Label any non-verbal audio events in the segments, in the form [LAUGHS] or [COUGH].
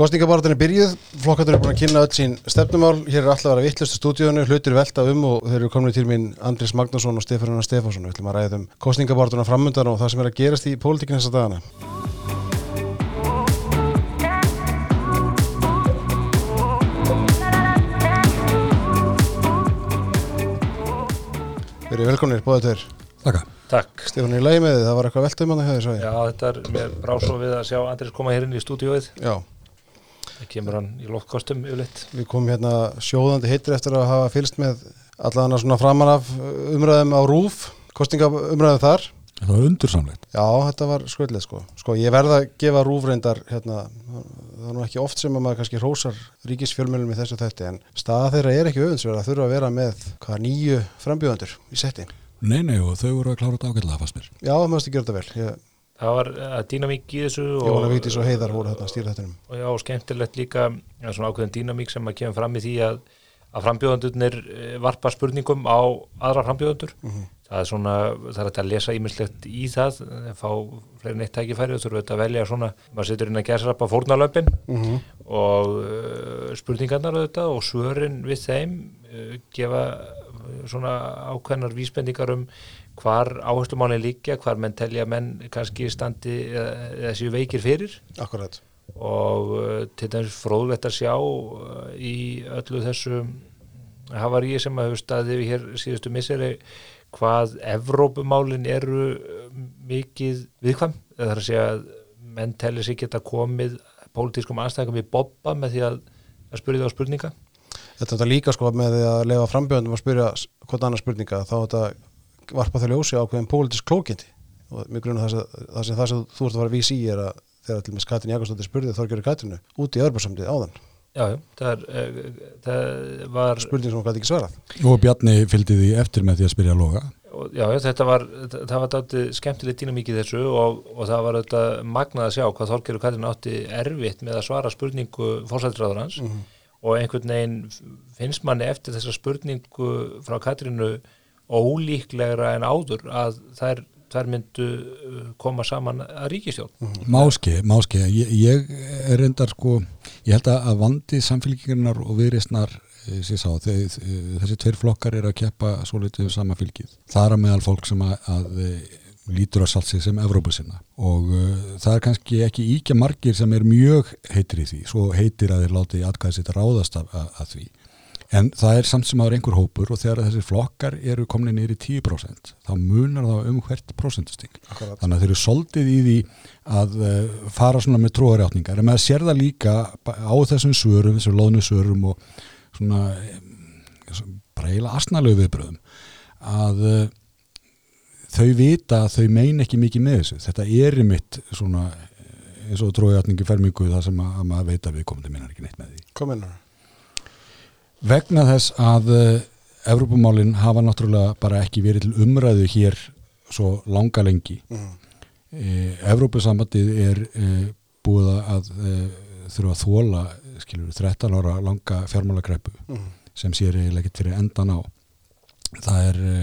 Kostningabartin er byrjuð, flokkatur er búin að kynna öll sín stefnumál, hér er alltaf að vera vittlustu stúdíunum, hlutir velta um og þeir eru komin til mín Andris Magnússon og Stefán Stefánsson, við ætlum að ræða um kostningabartuna framöndan og það sem er að gerast í pólitíkinu þessa dagana. Við erum velkominir, bóðið tveir. Takk. Takk. Stefán er í lagi með þið, það var eitthvað velta um hann að hefði, svo ég. Já, þetta er mér brá svo við að sjá Andris koma hér inn í stúdíóið. Já, Það kemur hann í loftkostum yfirleitt. við komum hérna sjóðandi heitir eftir að hafa fylst með allan svona framan af umræðum á rúf, kostningaumræðum þar. Það var undursamlegt. Já, þetta var skröldlega sko. Sko, ég verða að gefa rúfreindar hérna, það er nú ekki oft sem að maður kannski hrósar ríkisfjölmjölum í þessu þætti en staða þeirra er ekki auðvins að þurfa að vera með hvað nýju frambjóðandur í setti. Nei, nei, og þau voru að klára þetta ágætlega fannst mér. Já, það mögstu gera þetta vel. Ég, Það var uh, dýnamík í þessu Jóhanna Vítis og Heiðar voru þarna að stýra þetta. og já, skemmtilegt líka ja, svona ákveðin dýnamík sem að kemur fram í því að, að frambjóðandurnir eh, varpa spurningum á aðra frambjóðandur. Mhm. Það er svona, það er að lesa ímislegt í það, eh, fá fleiri neitt tækifæri og þurfa að velja svona, maður setur inn að upp á fórnalöpin Mm -hmm. og uh, spurningarnar auðvitað og svörin við þeim uh, gefa svona ákveðnar vísbendingar um hvar áherslumáli líkja, hvar menn telja menn kannski standi séu veikir fyrir. Akkurat. og uh, til dæmis fróðlegt að sjá uh, í öllu þessu havaríi sem að hefur staðið við hér síðustu misseri hvað Evrópumálin eru uh, mikið viðkvæm. Það er að segja að menn telli sig geta komið pólitískum anstæðingum í bobba með því að, að spyrja það á spurninga. Þetta er líka sko með því að lefa frambjóðandum að spyrja hvort annað spurninga þá er þetta varpa þau ljósi á hverjum pólitísk klókindi og mjög grunna það, sem- það sem það sem þú ert að fara að vísi í er að þegar til með Katrin Jakobsdóttir spurði Þorgjörður Katrinu út í örbjörnsamdið áðan Já, já, það, er, uh, það var spurning sem hún gæti ekki svarað Og Bjarni fylgdi því eftir með því að spyrja loga. og, já, já, þetta var það var dálítið skemmtilegt dýnamík í þessu og, og það var þetta magnað að sjá hvað Þorgeir og Katrin átti erfitt með að svara spurningu fórsættiráður hans Mhm. og einhvern veginn finnst manni eftir þessa spurningu frá Katrinu ólíklegra en áður að þær, þær myndu uh, koma saman að ríkistjórn Máski, máski, ég, ég er reyndar sko, ég held að vandi samfélkingarnar og viðreistnar sé sá, þeir, þessi tveir flokkar er að keppa svo litið um sama fylgið. Það er meðal fólk sem að, að eh, lítur að salsi sem Evrópusinna og uh, það er kannski ekki íkja margir sem er mjög heitir í því, svo heitir að þeir láti atkvæði sitt ráðast af, að, að því. En það er samt sem aður einhver hópur og þegar þessi flokkar eru komin nýri 10% þá munar það um hvert prosentusting. Þannig að þeir eru soldið í því að uh, fara svona með tróðarjátningar. En maður sér það líka á þessum svörum, þessum loðnu svörum og svona eh, bara eiginlega asnalegu viðbröðum að uh, þau vita að þau mein ekki mikið með þessu. Þetta er mitt svona eh, eins og tróðarjátningi fermingu það sem að, að maður veit að við komum til minnar ekki neitt með því. Kom inn Vegna þess að uh, Evrópumálin hafa náttúrulega bara ekki verið til umræðu hér svo langa lengi. mm. E, Evrópusambandið er e, búið að þurfa að þóla skilur 13 ára langa fjármálagreppu Mm. sem sér eiginlega ekki fyrir endan á. Það er e,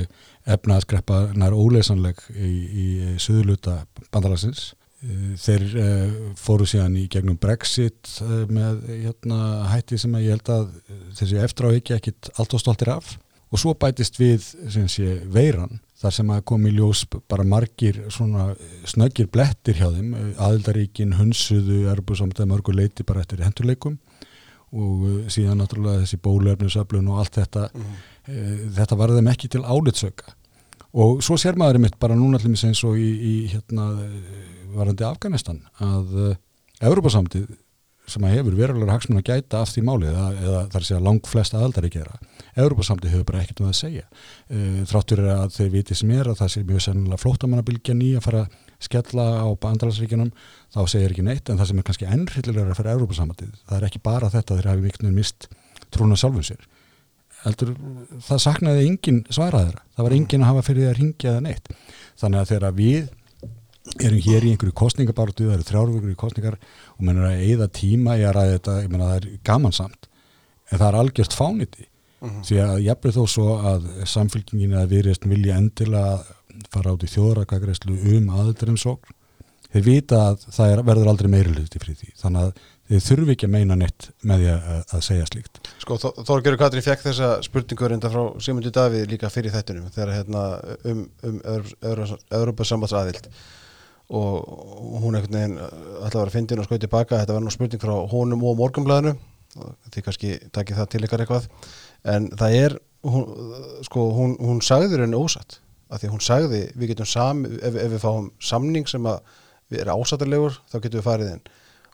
efnaðsgreppa nær óleysanleg í, í söðuluta bandalagsins. E, þeir e, fóru síðan í gegnum Brexit e, með hérna, hætti sem ég held að þessi eftir á ekki ekkit allt og stoltir af. Og svo bætist við sem sé veiran þar sem að kom í ljós bara margir svona snöggir blettir hjá þeim. Aðildaríkin hunsuðu erbusamtæð mörgur leiti bara eftir hendurleikum og uh, síðan náttúrulega þessi bólefnisöflun og allt þetta. Mm. e, þetta var þeim ekki til álitsöka og svo sér maður einmitt bara núna allir eins og í, í hérna eh, varandi Afganistan að uh, Evrópasamtið sem að hefur verulegur hagsmun að gæta af því máli eða, eða þar sé að lang flest aðaldari gera Európa-samtið hefur bara ekkert um að segja. Uh, þráttur er að þeir viti sem er að það sé mjög sennilega flóttamannabilgja ný að fara að skella á bandalagsríkjunum þá segir ekki neitt en það sem er kannski ennrillilega fyrir Európa-samtið, það er ekki bara þetta þeir hafi viknum mist trúna sjálfum sér heldur það saknaði engin svaraðara, það var engin að hafa fyrir því að ringja eða neitt. Þannig að þegar við erum hér í einhverju kostningabartu, það eru þrjárvíkur í kostningar og menn er að eyða tíma í að ræða þetta, ég menna það er gamansamt en það er algjört fániti Mhm. því að jafnveg þó svo að samfélkingin að viðreist vilja endilega fara át í þjóðrakagreislu um sókn þeir vita að það er, verður aldrei meiri hluti að þið þurfi ekki að meina neitt með því að, að segja slíkt. Sko, Þorgerur Katrín fekk þessa spurningu reynda frá Simundi Davíð líka fyrir þettunum þegar hérna um, um Európa-sambandsaðild og hún einhvern veginn ætlaði að vera að fyndin og skoði tilbaka þetta var nú spurning frá honum og morgumblæðinu því kannski takið það til ykkar eitthvað. En það er hún, sko, hún, hún sagður henni ósatt. Af því hún sagði við getum sam, ef, ef við fáum samning sem að við erum ásattarlegur þá getum við farið inn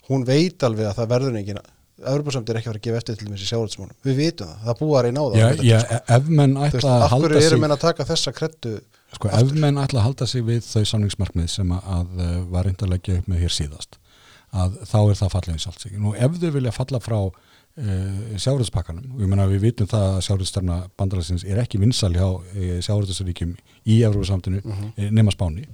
hún veit alveg að það verður engin Európa-samt er ekki að fara að gefa eftir til þessi sjáhaldsmónum við vitum það, það reyna á það Já, já, sko. ef menn ætla að af halda hverju sig eru menn að taka þessa kreddu sko, ef menn ætla að halda sig við þau samningsmarkmið sem að, að uh, var reynd að leggja upp með hér síðast að þá er það fallið allt sig nú ef þau vilja falla frá uh, sjáhalspakkanum, og ég menna við vitum það að sjáhalstarna bandalagsins er ekki vinsal hjá uh, sjáhalsríkjum í Európa-samtinu Mhm. nema spáni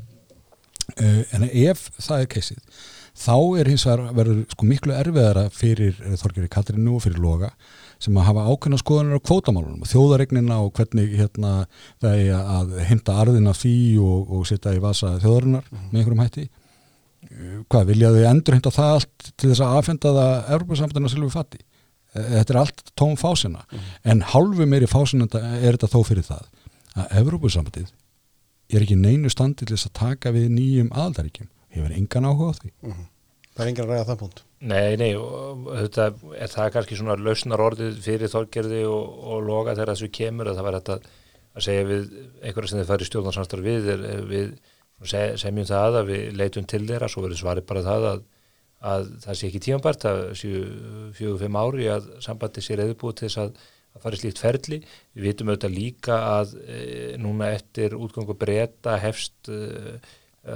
þá er hins vegar verður sko miklu erfiðara fyrir uh, Þorgeri Katrinu og fyrir Loga sem að hafa ákveðna skoðanir á kvótamálunum og þjóðaregnina og hvernig hérna, það er að heimta arðina því og, og setja í vasa þjóðarinnar með einhverjum hætti. Uh, hvað viljaðu endur heimta það allt til þess að afhenda það Európa-samtana silfu fatti Uh, þetta er allt tóm fásina en hálfu meiri fásina er þetta þó fyrir það að Európa-samtið er ekki neinu standi til þess að taka við nýjum aðaldaríkjum hefur engan áhuga á því Mhm. það er enginn að ræða það punkt Nei, nei, þetta er það kannski svona lausnar orðið fyrir þorgerði og, og loga þegar þessu kemur að það var þetta að segja við einhverja sem þið færi stjórnarsamstarf við er, er við se- semjum það að við leitum til þeirra svo verður svarið bara það að, að það sé ekki tímabært að séu fjögur, fimm ári að sambandi sé reyðbúið til þess að, að fara í slíkt ferli. Við vitum auðvitað líka að e, núna eftir útgangu breyta hefst e,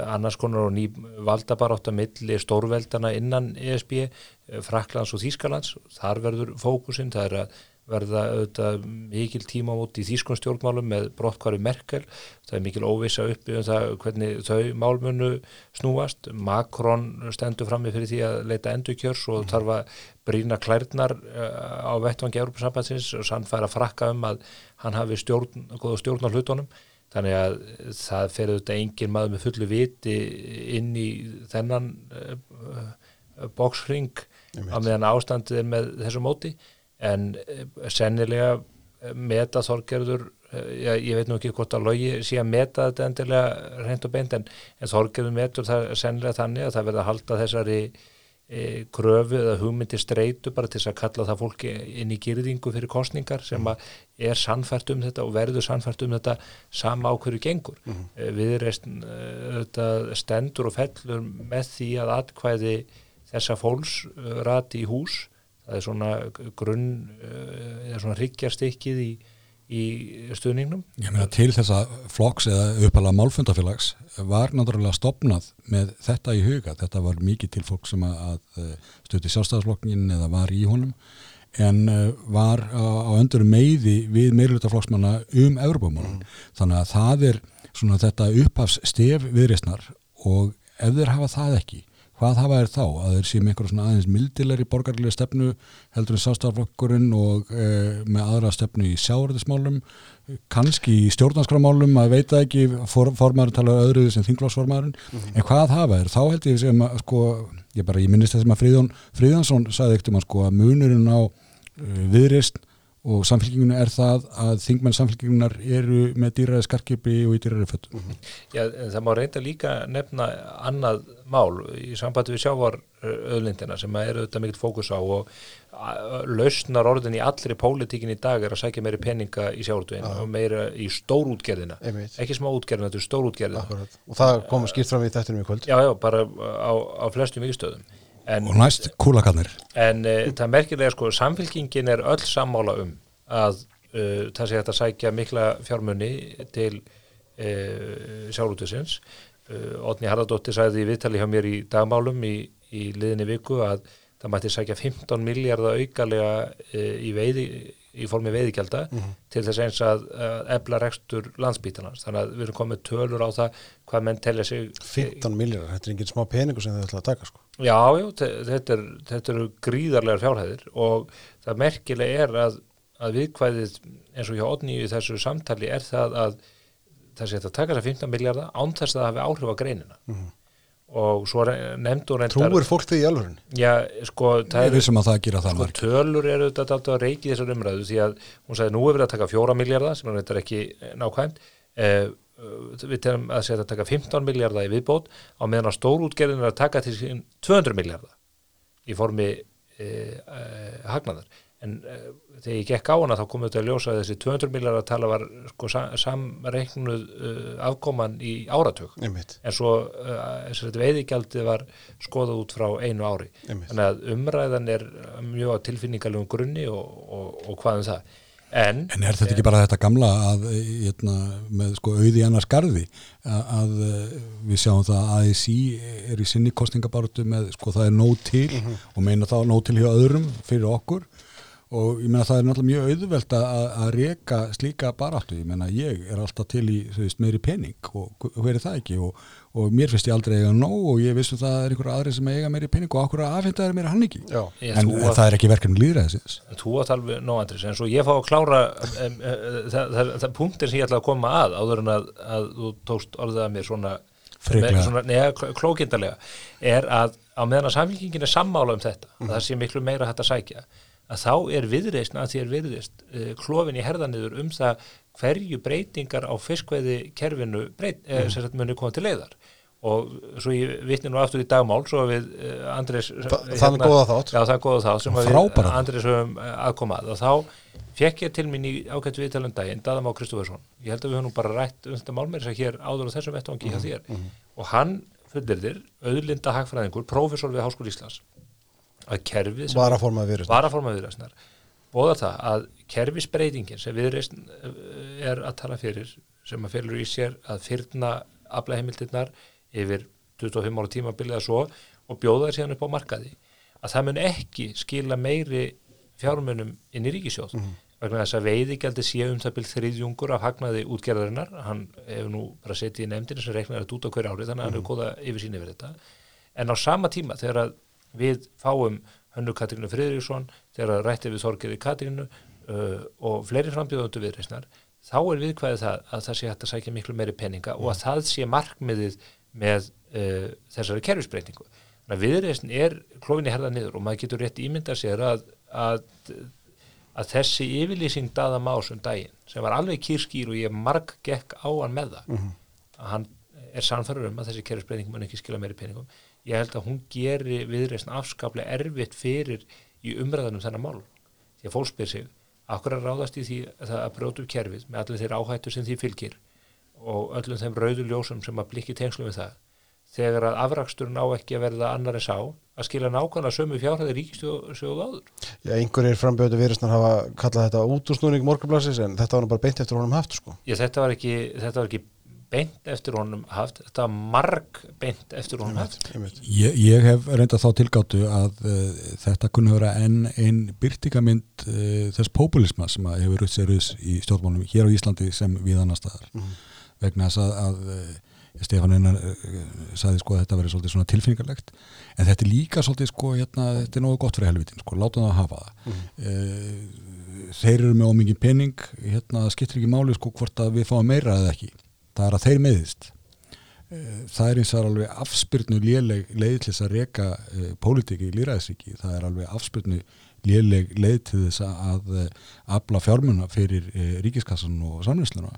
annars konar og ný valdabarátt að milli stórveldana innan ESB, eh, Fraklands og Þýskalands, þar verður fókusinn, það er að verða auðvitað mikil tíma út í þýskun stjórnmálum með brottkvari Merkel, það er mikil óvisa uppi um það hvernig þau málmunu snúast, Macron stendur frammi fyrir því að leita endurkjörs og þarf að brína klærnar eh, á vettvangi Európa-sambandsins og sann fær að frakka um að hann hafi stjórn, góða stjórn á hlutunum þannig að það fer auðvitað engin maður með fullu viti inn í þennan uh, boksring á meðan ástandið er með þessu móti. En uh, sennilega uh, meta þorgerður já, ég veit nú ekki hvort að logi sé að meta þetta endilega reynd og beint en, en þorgerður metur það sennilega þannig að það verða að halda þessari e, kröfu eða hugmyndi streitu bara til þess að kalla það fólki inn í gyrðingu fyrir kostningar sem að er sannfært um þetta og verður sannfært um þetta sama á hverju gengur. Mm -hmm. Við reist þetta stendur og fellur með því að atkvæði þessa fólks uh, rati í hús það er svona grunn uh, eða svona hryggjarstykkið í, í stuðningnum. Ég meina til þessa flokks eða uppalega málfundafélags var náttúrulega stopnað með þetta í huga. Þetta var mikið til fólk sem að stöti sjálfstæðarflokkin eða var í honum en var á, á öndur meiði við meirlutaflokksmanna um Európamálun. Mm. Þannig að það er svona þetta upphafs stef viðreysnar og ef þeir hafa það ekki hvað hafa þeir þá? Að þeir séum einhverjum svona aðeins mildilegri borgarlega stefnu heldur en sástaflokkurinn og e, með aðra stefnu í sjáurðismálum kannski í stjórnarskramálum að veita ekki for, formaður tala öðruði sem þinglásformaðurinn mm -hmm. en hvað hafa þeir? Þá held ég sem að sko, ég bara, ég minnist þessum að Fríðjón Fríðjansson saði ekkert um að sko að munurinn á uh, viðrist og samfélkinguna er það að þingmenn samfélkingunar eru með dýræði skarkipi og í dýræði föttum. Mm -hmm. Já, það má reynda líka nefna annað mál í sambandi við sjávaröðlindina sem er auðvitað mikill fókus á og lausnar orðin í allri pólitíkin í dag er að sækja meiri peninga í sjávartöðina og meira í stórútgerðina ekki smá útgerðina, þetta er stórútgerðina Akkurat. og það kom skýrt fram í þettunum í kvöld Já, já, bara á, á flestum vikstöðum en, og næst kúlakarnir. En uh, það merkilega sko, samfélkingin er öll sammála um að uh, það sé að sækja mikla fjármunni til uh, sjálfútusins Otni Harðardóttir sagði í viðtali hjá mér í dagmálum í, í liðinni viku að það mætti sækja 15 miljardar aukalega í veiði í formi veiðigjálda mm -hmm. til þess eins að, ebla rekstur landsbítanans þannig að við erum komið tölur á það hvað menn telja sig 15 miljardar, þetta er enginn smá peningu sem þau ætla að taka sko Já, já, þetta, er, þetta eru gríðarlegar fjárhæðir og það merkilega er að, að viðkvæðið eins og hjá Odni í þessu samtali er það að það sé að taka þess að 15 miljardar án þess að það hafi áhrif á greinina mm -hmm. Og svo hún reyndar Trúir fólk því í alvörun? já, sko, er er það sko, tölur eru þetta alltaf að reiki þessar umræðu því að hún sagði nú er verið að taka fjóra miljardar sem er reyndar ekki eh, nákvæmt. Eh, eh, við telum að segja að taka 15 miljardar í viðbót á meðan að stórútgerðin er að taka til sín 200 miljardar í formi eh, eh, hagnaðar en eh, þegar ég gekk á hana þá komum við að ljósa að þessi 200 miljardar tala var sko, sa- samreiknuð uh, afkoman í áratug. Einmitt, en svo uh, þess að veiðigjaldið var skoðað út frá einu ári. Einmitt. þannig að umræðan er mjög á tilfinningalegum grunni og, og, og hvað um það. En, En er þetta ekki bara þetta gamla að hérna, með sko auði annars garði að, að eh, við sjáum það að ASI er í sinni kostningabartu með sko það er nóg til og meina þá nóg til hjá öðrum fyrir okkur og ég meina það er náttúrulega mjög auðvelt að, að- að reka slíka baráttu, ég meina ég er alltaf til í veist, meiri pening og hver er það ekki? Og, og mér finnst ég aldrei eiga nóg og ég vissum það er einhverja aðri sem eiga meiri pening og okkur að afhenda er meira hann ekki? Já, ég, en, þú, en það er ekki verkefni líðræðisins þú átt alveg nóg andris en svo ég fá að klára um, um, það, það, það punktin sem ég ætla að koma að áður en að, að þú tókst orðið að mér svona, svona neða, klókindarlega er að á meðan að samfélkingin er sammála um þetta að það sé miklu meira hægt að sækja að þá er viðreisn að því er viðreist uh, klofin í herðaniður um það hverju breytingar á fiskveiði kerfinu breyt, mm. eh, sagt muni koma til leiðar og svo ég vitni nú aftur í dagmál svo við uh, Andrés Þa- þann góða þátt. Já, þann góða þátt sem við. Andrés höfum eh, aðkomað og þá fekk ég til mín í ágætt viðtalum daginn Daðam á Kristoffersson ég held að við höfum bara rætt um þetta málmeir sem hér áður á þessum vettvangi hjá þér og hann fullirðir auðlinda hagfræðingur, prófessor við Háskóli Íslands að kerfið varaforma viðræstnar bóða það að kerfisbreytingin sem viðræstn er að tala fyrir sem að félur í sér að fyrna aflaheimildirnar yfir 25 ára tímabilið að svo og bjóða þær síðan upp á markaði að það mun ekki skila meiri fjármunum inn í ríkisjóð vegna þess að veiðigjaldi sé um það byrð þriðjungur af hagnaði útgerðarinnar. Hann hefur nú bara setið í nefndinu sem reiknar þetta út á hverju ári þannig að hann hefur góða yfir sín yfir þetta. En á sama tíma þegar að við fáum Hönnu Katrínu Friðriksson þegar rætti við Þorgerði Katrínu uh, og fleiri frambjóðundu viðreisnar þá er viðkvæðið það að það sé hægt að sækja miklu meiri peninga og að það sé markmiðið með uh, þessari kerfisbreytingu. Þannig að viðreisn er klófinni herða niður og maður getur rétt ímynda sér að, að, að þessi yfirlýsing daða más um daginn sem var alveg kýrskýr og ég marg gekk á hann með það að hann er sannfæður um að þessi kerfisbreyting mun ekki skila meiri peningum ég held að hún geri viðreisn afskaplega erfitt fyrir í umræðanum þennan mál því að fólk spyr sig akkur að ráðast í því að að brjóta upp kerfið með allir þeirra áhættu sem því fylgir og öllum þeim rauðu ljósum sem að blikki tengslu við það? Þegar að afraksturinn á ekki að verða annar en sá að skila nákvæmlega sömu fjárhæði ríkistjóð áður? Já, einhverjir frambjöðu virðisnar hafa kallað þetta útúrsnúning morgunblassis en þetta var bara beint eftir honum haft sko. ég, þetta, var ekki, þetta var ekki beint eftir honum haft þetta marg beint eftir honum haft. Ég, ég hef reynda þá tilgáttu að uh, þetta kunni vera enn einn byrtingamynd uh, þess populisma sem að hefur séruðs í stjórnmálum hér á Íslandi sem við annar staðar. Vegna þess að, að uh, Stefán Einar sagði sko að þetta verið svolítið svona tilfinningarlegt en þetta er líka svolítið sko hérna, þetta er nógu gott fyrir helvitin sko, láta það að hafa það. Uh, þeir eru með ómingin pening hérna, skiptir ekki máli sko hvort að við fáum meira eða ekki það er að þeir meðist það er eins og alveg afspyrnu léleg leið til þess að reka uh, pólitíki í líraðisríki, það er alveg afspyrnu léleg leið til þess að uh, afla fjármuna fyrir uh, ríkiskassan og samlýsluna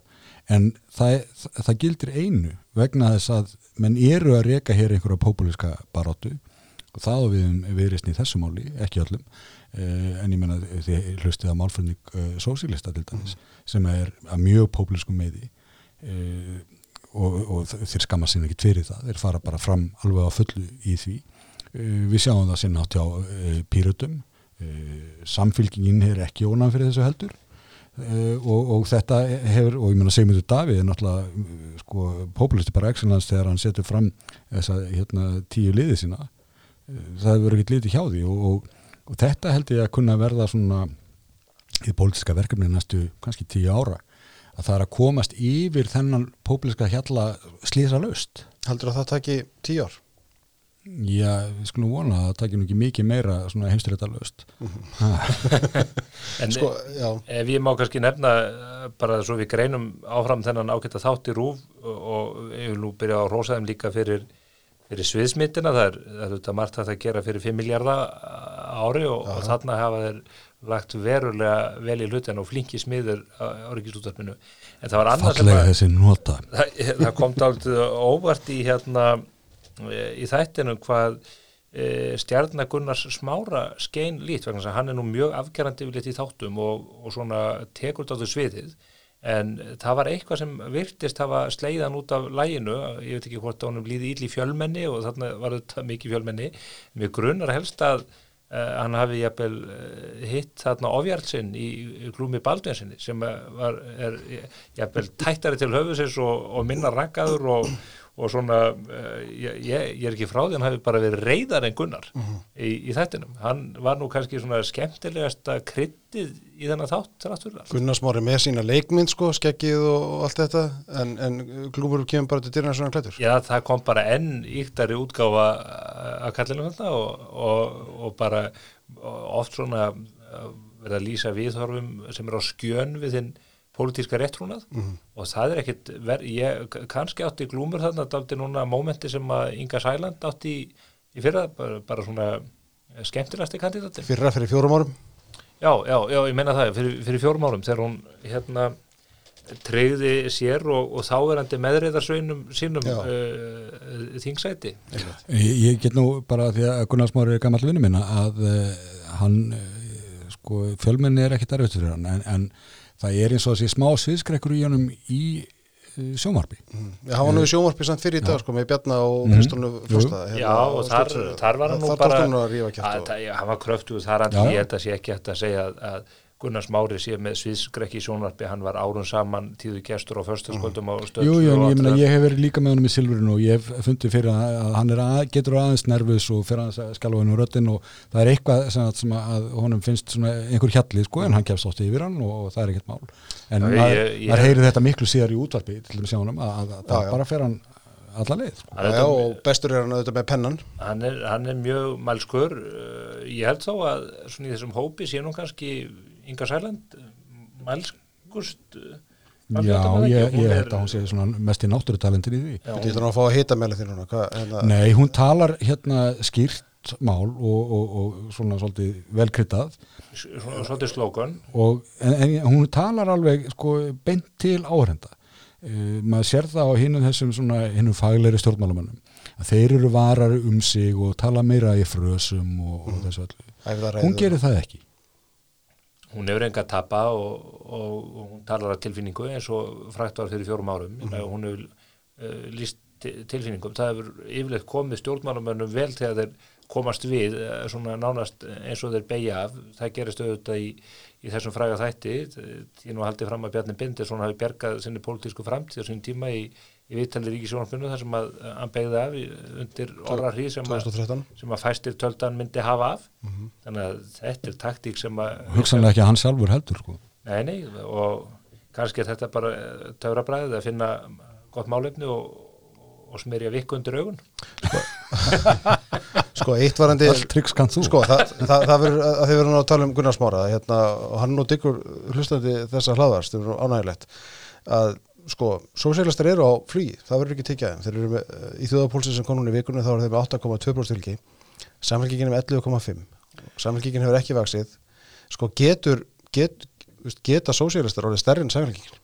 en það, það, það gildir einu vegna þess að menn eru að reka hér einhverja pópulíska baróttu og það á við um viðreysni í þessu máli, ekki öllum. En ég menna þið hlustið að málfrönding sósílista til dæmis sem er að mjög pópulískum meði uh, og, og þeir skamma sinna ekki fyrir það, þeir fara bara fram alveg á fullu í því. Uh, við sjáum það sinna átt hjá uh, pýrutum uh, samfylgingin er ekki ónæm fyrir þessu heldur. Og, og þetta hefur, og ég meina Sigmundur Davíð er náttúrulega sko, populisti bara excellence þegar hann setur fram þessa hérna, tíu liði sína. Það hefur ekki litið hjá því og, og, þetta held ég að kunna verða svona í pólitíska verkefni næstu kannski tíu ára að það er að komast yfir þennan pópliska hjalla slýsa laust. Heldur að það taki tíu ár? Já, við skulum vona að það takir nú ekki mikið meira svona heimstyrita laust. en [LAUGHS] Sko, já, ef ég má kannski nefna eh, bara svo við greinum áfram þennan ágætta þátt í rúf og, ég vil nú byrja á rósaðum líka fyrir fyrir sviðsmyndina, það er, það er þetta margt að gera fyrir 5 miljardar ári og, og þarna hafa þeir lagt verulega vel í hlutin og flinki smiður á, á ríkisúttarpinu en það var nota. Það, það kom dálítið óvart í hérna í þættinu hvað e, stjarnar Gunnars smára skein lít vegna hann er nú mjög afgerandi við lit í þáttum og, og svona tekur dálítið sviðið. En það var eitthvað sem virtist hafa sleiðan út af læginu, ég veit ekki hvort honum líði íll í fjölmenni og þarna var þetta mikið fjölmenni, mér grunnar helst að hann hafi jafnvel uh, hitt þarna ofjarlsinn í, glúmi Baldvinsinni sem var, er jafnvel tættari til höfusins og, og minna rangaður og, og svona uh, ég, ég er ekki frá því hann hafi bara verið reyðar en Gunnar í, í þættinum, hann var nú kannski svona skemmtilegasta kryttið í þennan þátt. Gunnar Smári með sína leikmynd sko, skeggið og, allt þetta en, en glúmur kemur bara til dyrna svona klættur Já, það kom bara enn íktari útgáfa að kallinu þetta og, og, og bara oft svona uh, verið að lýsa viðhorfum sem er á skjön við þinn pólitíska réttrúnað. Og það er ekkit, ver, ég kannski átti glúmur þarna, þetta átti núna mómenti sem að Inga Sæland átti í, í fyrra, bara, bara svona skemmtilegasti kandidati. Fyrra fyrir fjórum árum? Já, já, já, ég menna það, fyrir, fyrir fjórum árum þegar hún hérna treyði sér og, og þáverandi meðreiðarsveinum sínum uh, þingsæti. Ég, ég get nú bara því að Gunnar Smári er gammal vinnu minna að uh, hann uh, sko, fjölmenni er ekkit erfitt fyrir hann en, en það er eins og þessi smá sviðskrekkur í honum í uh, sjómarbi Já, hann var nú í sjónvarpi samt fyrir í dag sko, með Bjarna og Mhm. Kristjánu Frosta. Hérna, Já, á og þar, þar var hann nú bara, hann og- það- var kröftuð þar já. ég held að sé ekki hægt að segja að, að Gunnar Smári sé með sviðskrekki í sjónvarpi, hann var árun saman tíðu gestur á föstaskvöldum á stöð Jú, tvö jú, og ég, það. ég hef verið líka með honum í silfurinu og ég hef fundið fyrir að, að hann er að, getur aðeins nervus og fyrir aðeins að skjálfa hennu röddinn og það er eitthvað sem að, sem að honum finnst einhver hjalli sko en hann kemst átti yfir hann og, og það er ekkert mál en maður heyri þetta miklu síðar í útvarpi til þess að honum að, að, að Já, það já. bara fer hann alla leið sko. Hann Já, já, og bestur er hann auðvitað með pennan hann er, hann er mjög mælskur ég held þá að svona í þessum hópi sé nú kannski Inga Sæland mælskust uh, Já, ég, held að hún sé svona mest í náttúrutalentin í því. Þú getur hann að fá að hita meðlega þín núna hvað, hérna, Nei, hún talar hérna skýrt mál og, og, og svona svolítið velkryttað svona svolítið slókun og, en, en hún talar alveg sko, beint til áhrenda uh, maður sér það á hinnum þessum svona hinnum fagleiri stjórnmálamönnum að þeir eru varari um sig og tala meira í frösum og, og þessu öllu. Æfðaræðu hún gerir það ekki hún hefur enga að tapa og, og, og hún talar af tilfinningu eins og frækt var fyrir fjórum árum. Mm -hmm. hún hefur uh, líst ti- tilfinningum. Það hefur yfirleitt komið stjórnmálumönnum vel þegar þeir komast við eh, svona nánast eins og þeir beigja af. Það gerist auðvitað í, í þessum fræga þætti. Því nú haldið fram að Bjarni Bindersson hafi bjargað sinni pólitísku framtíð á sín tíma í, í viðtalið ríkisjónarfinu þar sem að eh, hann beigði af undir orðarhrí sem, að- 2013 sem að fæstir töldan myndi hafa af þannig að þetta er taktík sem að hugsanlega ekki hann sjálfur heldur sko. Nei, nei, og kannski er þetta bara töfrabræðið að finna gott málefni og, og smyrja vikku undir augun. Sko, [LAUGHS] eitt varandi all tryggs kann þú Sko, það, það, það verður að þið verður að tala um Gunnar Smára hérna, og hann nú diggur hlustandi þessa hlaðast, það er ánægilegt að sko, sósíalistar eru á flugi, það verður ekki þeim. Þeir eru með, eh, í þjóðapólsin sem kom núna í vikunni þá eru þeir með 8,2% fylgi. Samfélgingin er með 11,5 samfélgingin hefur ekki vaksið sko, getur get, geta sósíalistar orðið stærri en samfélgingin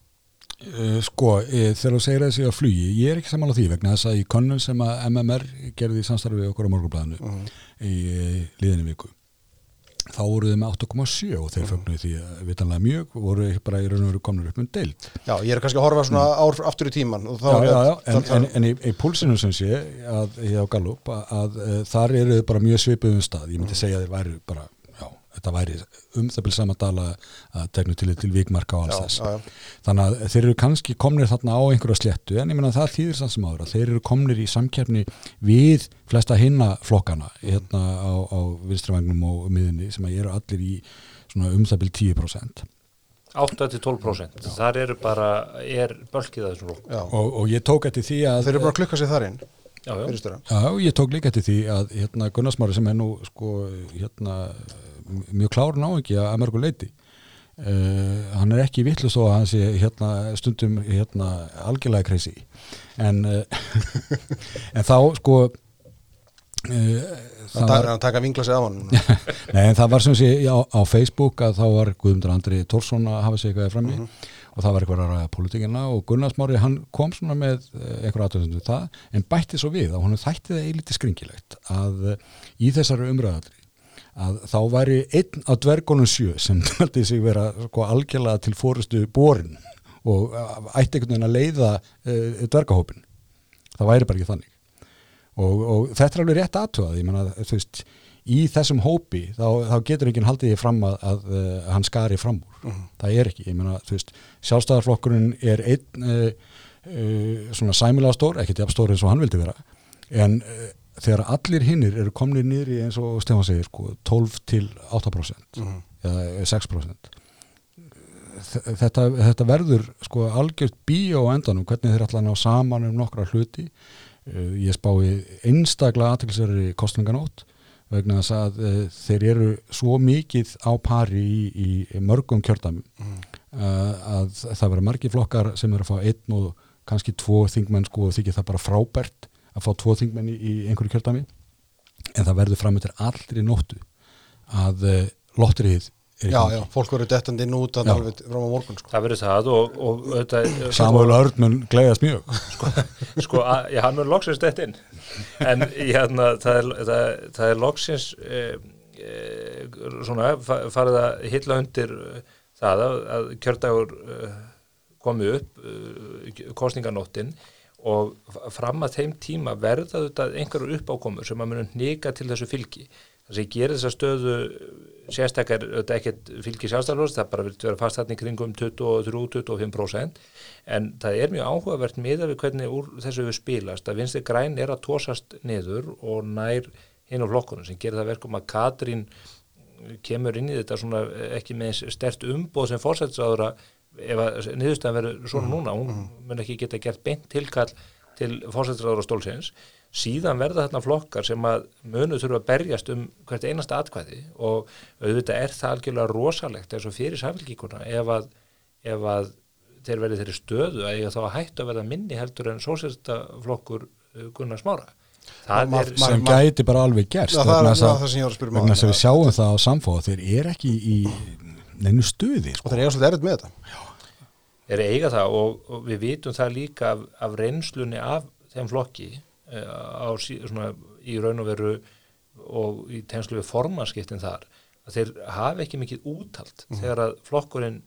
Uh, sko, e, þegar þú segir þessi á flugi ég er ekki samanlega því vegna þess að í konnum sem að MMR gerði í samstarfi við okkur á morgunblæðinu Mhm. í liðinni viku þá voru þið með 8,7 og þeir fögnuði því að vitanlega mjög voru bara í raun og veru komnur upp um deild. Já, ég er kannski að horfa svona ár aftur í tíman já, er já, já, en, en, en í, í púlsinu sem sé að, að, að, að þar eru þið bara mjög svipuðum stað. Ég myndi segja að þeir væri bara þetta væri um það byrja sama dala að tegnu til, til vikmarka og alls já, þess já, já. þannig að þeir eru kannski komnir þarna á einhverja sléttu en ég meina það þýðir samt sem áður að þeir eru komnir í samkeppni við flesta hinna flokkana hérna á, á vinstrivagnum og miðinni sem að eru allir í svona um það byrja 10% 8-12%. Þar eru bara, er bölkið að þessum lók. já. og, og ég tók eftir því að Þeir eru bara að klukka sér þar inn Já, já. fyrirstöra. Já, ég tók líka eftir því að hérna, Gunnarsmári sem er nú sko, hérna, mjög klárun á ekki að mörgu leiti uh, hann er ekki vitlu þó að hann sé hérna, stundum hérna, algjörlega kreisi en, uh, [LAUGHS] en þá sko Það er að taka vingla sig af hann. [LAUGHS] Nei, en það var sem sé á, á Facebook að þá var Guðmundur Andri Tórsson að hafa sig eitthvað frammi og það var eitthvað að ræða pólitíkina og Gunnar Smári hann kom svona með eh, eitthvað aðtöðum það en bætti svo við að hann þætti það eiliti skringilegt að eh, í þessari umræðatri að þá væri einn á dvergunum sjö sem [LAUGHS] taldi sig vera sko algjörlega til fórustu borin og ætti einhvern veginn að leiða uh, dvergahópin það væri bara ekki þannig. Og, og þetta er alveg rétt aðtöðað ég menna þú veist í þessum hópi þá, þá getur ekki haldið því fram að, að, að hann skari fram úr. Það er ekki, ég menna þú veist sjálfstæðarflokkurinn er einn uh, uh, svona sæmilega stór ekkert jafn stór eins og hann vildi vera en uh, þegar allir hinnir eru komnið í eins og Stefán segir sko 12 til 8% eða 6% Þ- þetta, þetta verður sko algjört bíó á endanum hvernig þeir ætla að ná saman um nokkra hluti. Uh, ég spái einstaklega aðtilsverði kostninganót vegna þess að uh, þeir eru svo mikið á pari í, í mörgum kjördæmum. Uh, að það verður margir flokkar sem eru að fá einn og kannski tvo þingmenn sko og þykir það bara frábært að fá tvo þingmenn í, í einhverju kjördæmi en það verður fram eftir allri nóttu að uh, lotterið er Já, já, fólk verður dettandi inn út að alveg fram á morgun sko. það verður það og, og auðvitað, Samuel Örn mun gleiðast mjög. [LAUGHS] Sko, að, já, hann mun loksins dett inn. En hérna, það, er, það, það er loksins eh, eh, svona fa- farið að hitla undir eh, það að, að kjördagur eh, komi upp eh, kostninganóttin og fram að þeim tíma verða þetta einhverjur uppákomur sem að munum hnika til þessu fylgi. Það sem gerir þessa stöðu sérstakar, þetta ekkert fylgi sjálfstæðarflóðs, það bara vilja vera fast þarna í kringum 23-25% en það er mjög áhugavert miðað við hvernig úr þessu við spilast að vinstri græn er að tósast niður og nær hinn á flokkunum sem gerir það verkum að Katrín kemur inn í þetta svona ekki með stert umboð sem fórsættisáðura ef að niðurstæðan verður svona núna hún mun ekki geta gert beint tilkall til fórsættisáðura stólsins. Síðan verða þarna flokkar sem að munu þurfa að berjast um hvert einasta atkvæði og auðvitað er það algjörlega rosalegt eins og fyrir samfélgíkuna ef að, ef að þeir verði þeirri stöðu að ég þá að hættu að verða minni heldur en sósérstaflokkur Gunnar Smára. Það er sem gæti bara alveg gerst er vegna þess að- að við Já. sjáum það á samfóða þeir eru ekki í neinu stuði Og sko. það er eiga svolítið erfitt með þetta. Er að eiga það og, og við vitum það líka af, af reynslunni af þeim flokki uh, á, svona, í raun og veru og í tenslu við formanskiptin þar að þeir hafa ekki mikið úthald þegar að flokkurinn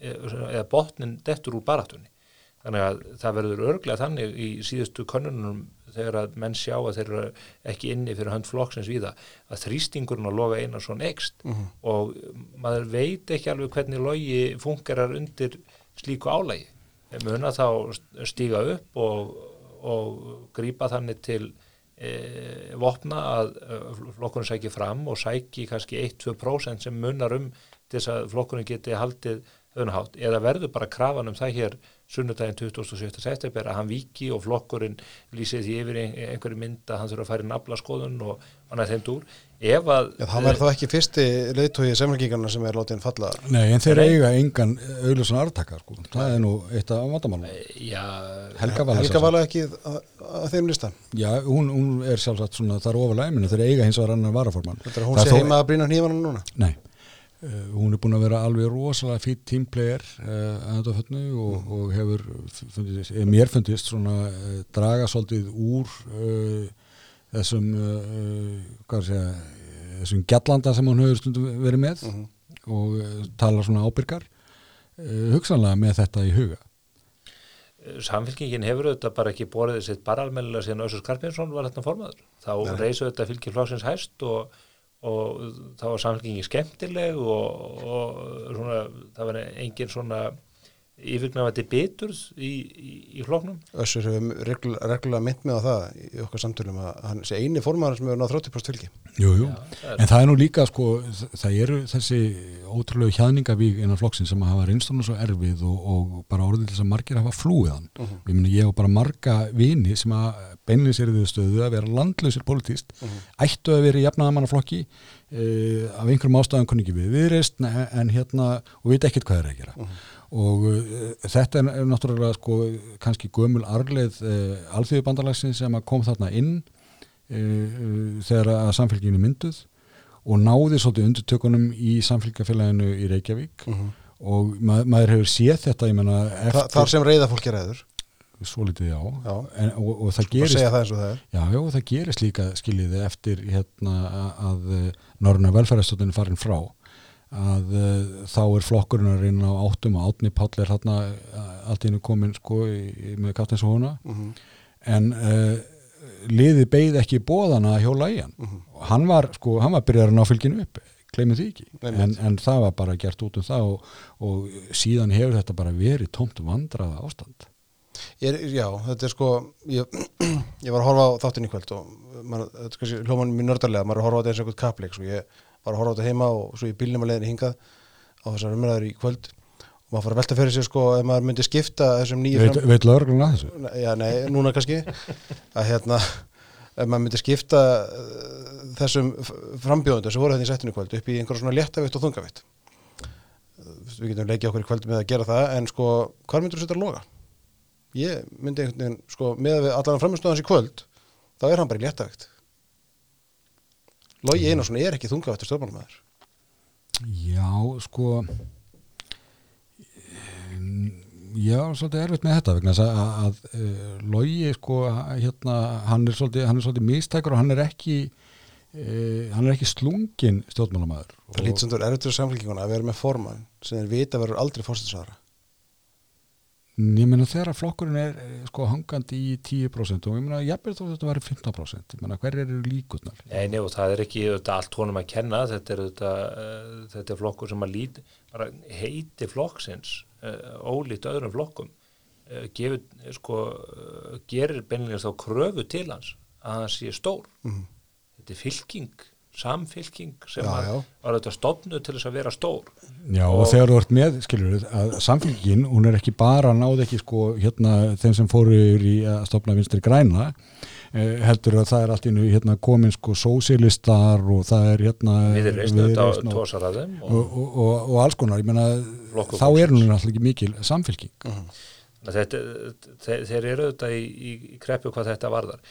eh, eða botnin dettur úr baratunni þannig að það verður örglega þannig í síðustu könnunum þegar að menn sjá að þeir eru ekki inni fyrir hönd flokksins víða að þrýstingurinn að loga Einarsson ekst og maður veit ekki alveg hvernig logi fungerar undir slíku álægi muna þá stíga upp og, og grípa þannig til e, vopna að e, flokkurinn sæki fram og sæki kannski 1-2% sem munar um til þess að flokkurinn geti haldið höfnahátt eða verður bara krafan um það hér sunnudaginn 27. september að hann viki og flokkurinn lýsið því yfir ein- einhverju mynd að hann þurfa að fara í nafla skoðun og annað þeim dúr. Ef að Já, það verður þá ekki fyrsti leiðtói semmelgingarna sem er látið falla. Nei, en þeir eiga engan auðlösan artaka sko. það er nú eitt af vandamálum já, Helga Vala Helga vala ekki að, að þeim lista? Já, hún, hún er sjálfsagt svona þar ofalega minn þeir eiga hins vegar annar varaformann. Þetta er hún Það er þó- heima að brýna hnífana núna? Nei, uh, hún er búin að vera alveg rosalega fýtt tímplegar uh, að þetta fönnu og, og hefur fundist, eh, mér fundist svona uh, draga svolítið úr uh, þessum segja þessum gjallanda sem hún hefur stundum verið með og uh, tala svona ábyrgar uh, hugsanlega með þetta í huga. Samfélkingin hefur auðvitað bara ekki borðið sitt bara almennilega síðan Össur Skarpinsson var þetta formaður. Þá reysu þetta fylgir flokksins hæst og, og þá var samfélkingin skemmtileg og, og svona, það var engin svona yfirgnafandi biturð í, í, í flokknum. Össur hefur regl- reglulega mynd með á það í okkar samtölum að hann sé eini formaður sem hefur náð 30% fylgi. Jú, jú, það er- en það er nú líka sko, það eru þessi ótrúlegu hjaðningavík innan flokksin sem hafa reynstofnum svo erfið og, og bara orðið til þess að margir hafa flúið hann. Ég meni ég og bara marga vini sem að beinlega sér þau stöðu að vera landlausir politíst, ættu að vera í jafnaðamannaflokki uh, af einhverjum ástæðum kunni ekki við viðreist en, en hérna, og veit ekkert hvað er að gera og uh, þetta er, náttúrulega sko kannski gömul arleið uh, alþjóðubandalagsins sem að kom þarna inn uh, þegar að samfélginu mynduð og náði svolítið undirtökunum í samfélgafélaginu í Reykjavík. Mhm. og ma maður hefur séð þetta menna Þa, eftir þar sem reyða fólk er reyður svolítið já, Já. En, og, og það gerist það það Já, já, það gerist líka skiljiði eftir hérna að Norrna velferðarstöldin farin frá að uh, þá er flokkurinn á áttum og átni Páll er hérna allt í hennu komin sko í, með kaftins og húna Mhm. en uh, liði beigð ekki bóðana hjóla í hann Mhm. og hann var sko, hann var byrjar að ná fylginu upp gleymið því ekki, en, en það var bara gert út um það og, og síðan hefur þetta bara verið tómt vandraða ástand. Ég er, já, þetta er sko ég, [CLEARS THROAT] ég var að horfa á þáttin í kvöld og hljóman mjög nördarlega maður er að horfa á þetta eins og einhvern kapleik svo ég var að horfa á þetta heima og svo í bílnum að leiðinni hingað á þessar umræður í kvöld og maður fara að velta fyrir sig sko ef maður myndi skipta þessum nýju Veit, veit lögreglun að þessu? Já, nei, núna kannski að hérna, ef maður myndi skipta uh, þessum frambjóðundu sem voru þetta í settinu í kvöld upp í einhverja svona léttavitt og þungavitt við getum leikið okkur í kvöld með að gera það en sko, hvað myndur þú setja að loga? Ég myndi einhvern veginn, sko, með að við allan framistöðans í kvöld þá er hann bara í léttavitt Logi Einarsson er ekki þungavitt stjórnmálmaður Já, sko Já, svolítið erfitt með þetta vegna að, að, að uh, Logi sko, hérna, hann er svolítið, er svolítið mistækur og hann er ekki uh, hann er ekki slungin stjórnmálamæður Það lítið sem þú er erfitt fyrir samfélkinguna að vera með formann sem þeir vita verður aldrei fórstinsara Ég meina þegar að flokkurinn er eh, sko hangandi í 10% og ég meina jafnvel þó þetta var 15% ég meina hver eru líkurnar Nei, nei, og það er ekki auðvitað allt honum að kenna, þetta er auðvitað, uh, þetta er flokkur sem að líti, bara heiti flokksins, uh, ólíkt öðrum flokkum, uh, gefur, sko, uh, gerir beinlega þá kröfu til hans að hann sé stór. Mhm. Þetta er fylking, samfylking sem Já, já. var auðvitað stofnuð til þess að vera stór. Já og, Og- þegar þú ert með, skilur að samfélgin, hún er ekki bara náð ekki sko hérna þeim sem fóru í að stopna vinstri græna eh, heldur að það er allt innu hérna komin sko sósilistar og það er hérna Við erum reist auðvitað Viðreisn og, tósar að þeim og, og og, og, og alls konar, ég meina Flokkur þá er hún alltaf ekki mikil samfélging þetta, þeir, þeir eru auðvitað í, í, í kreppu hvað þetta varðar.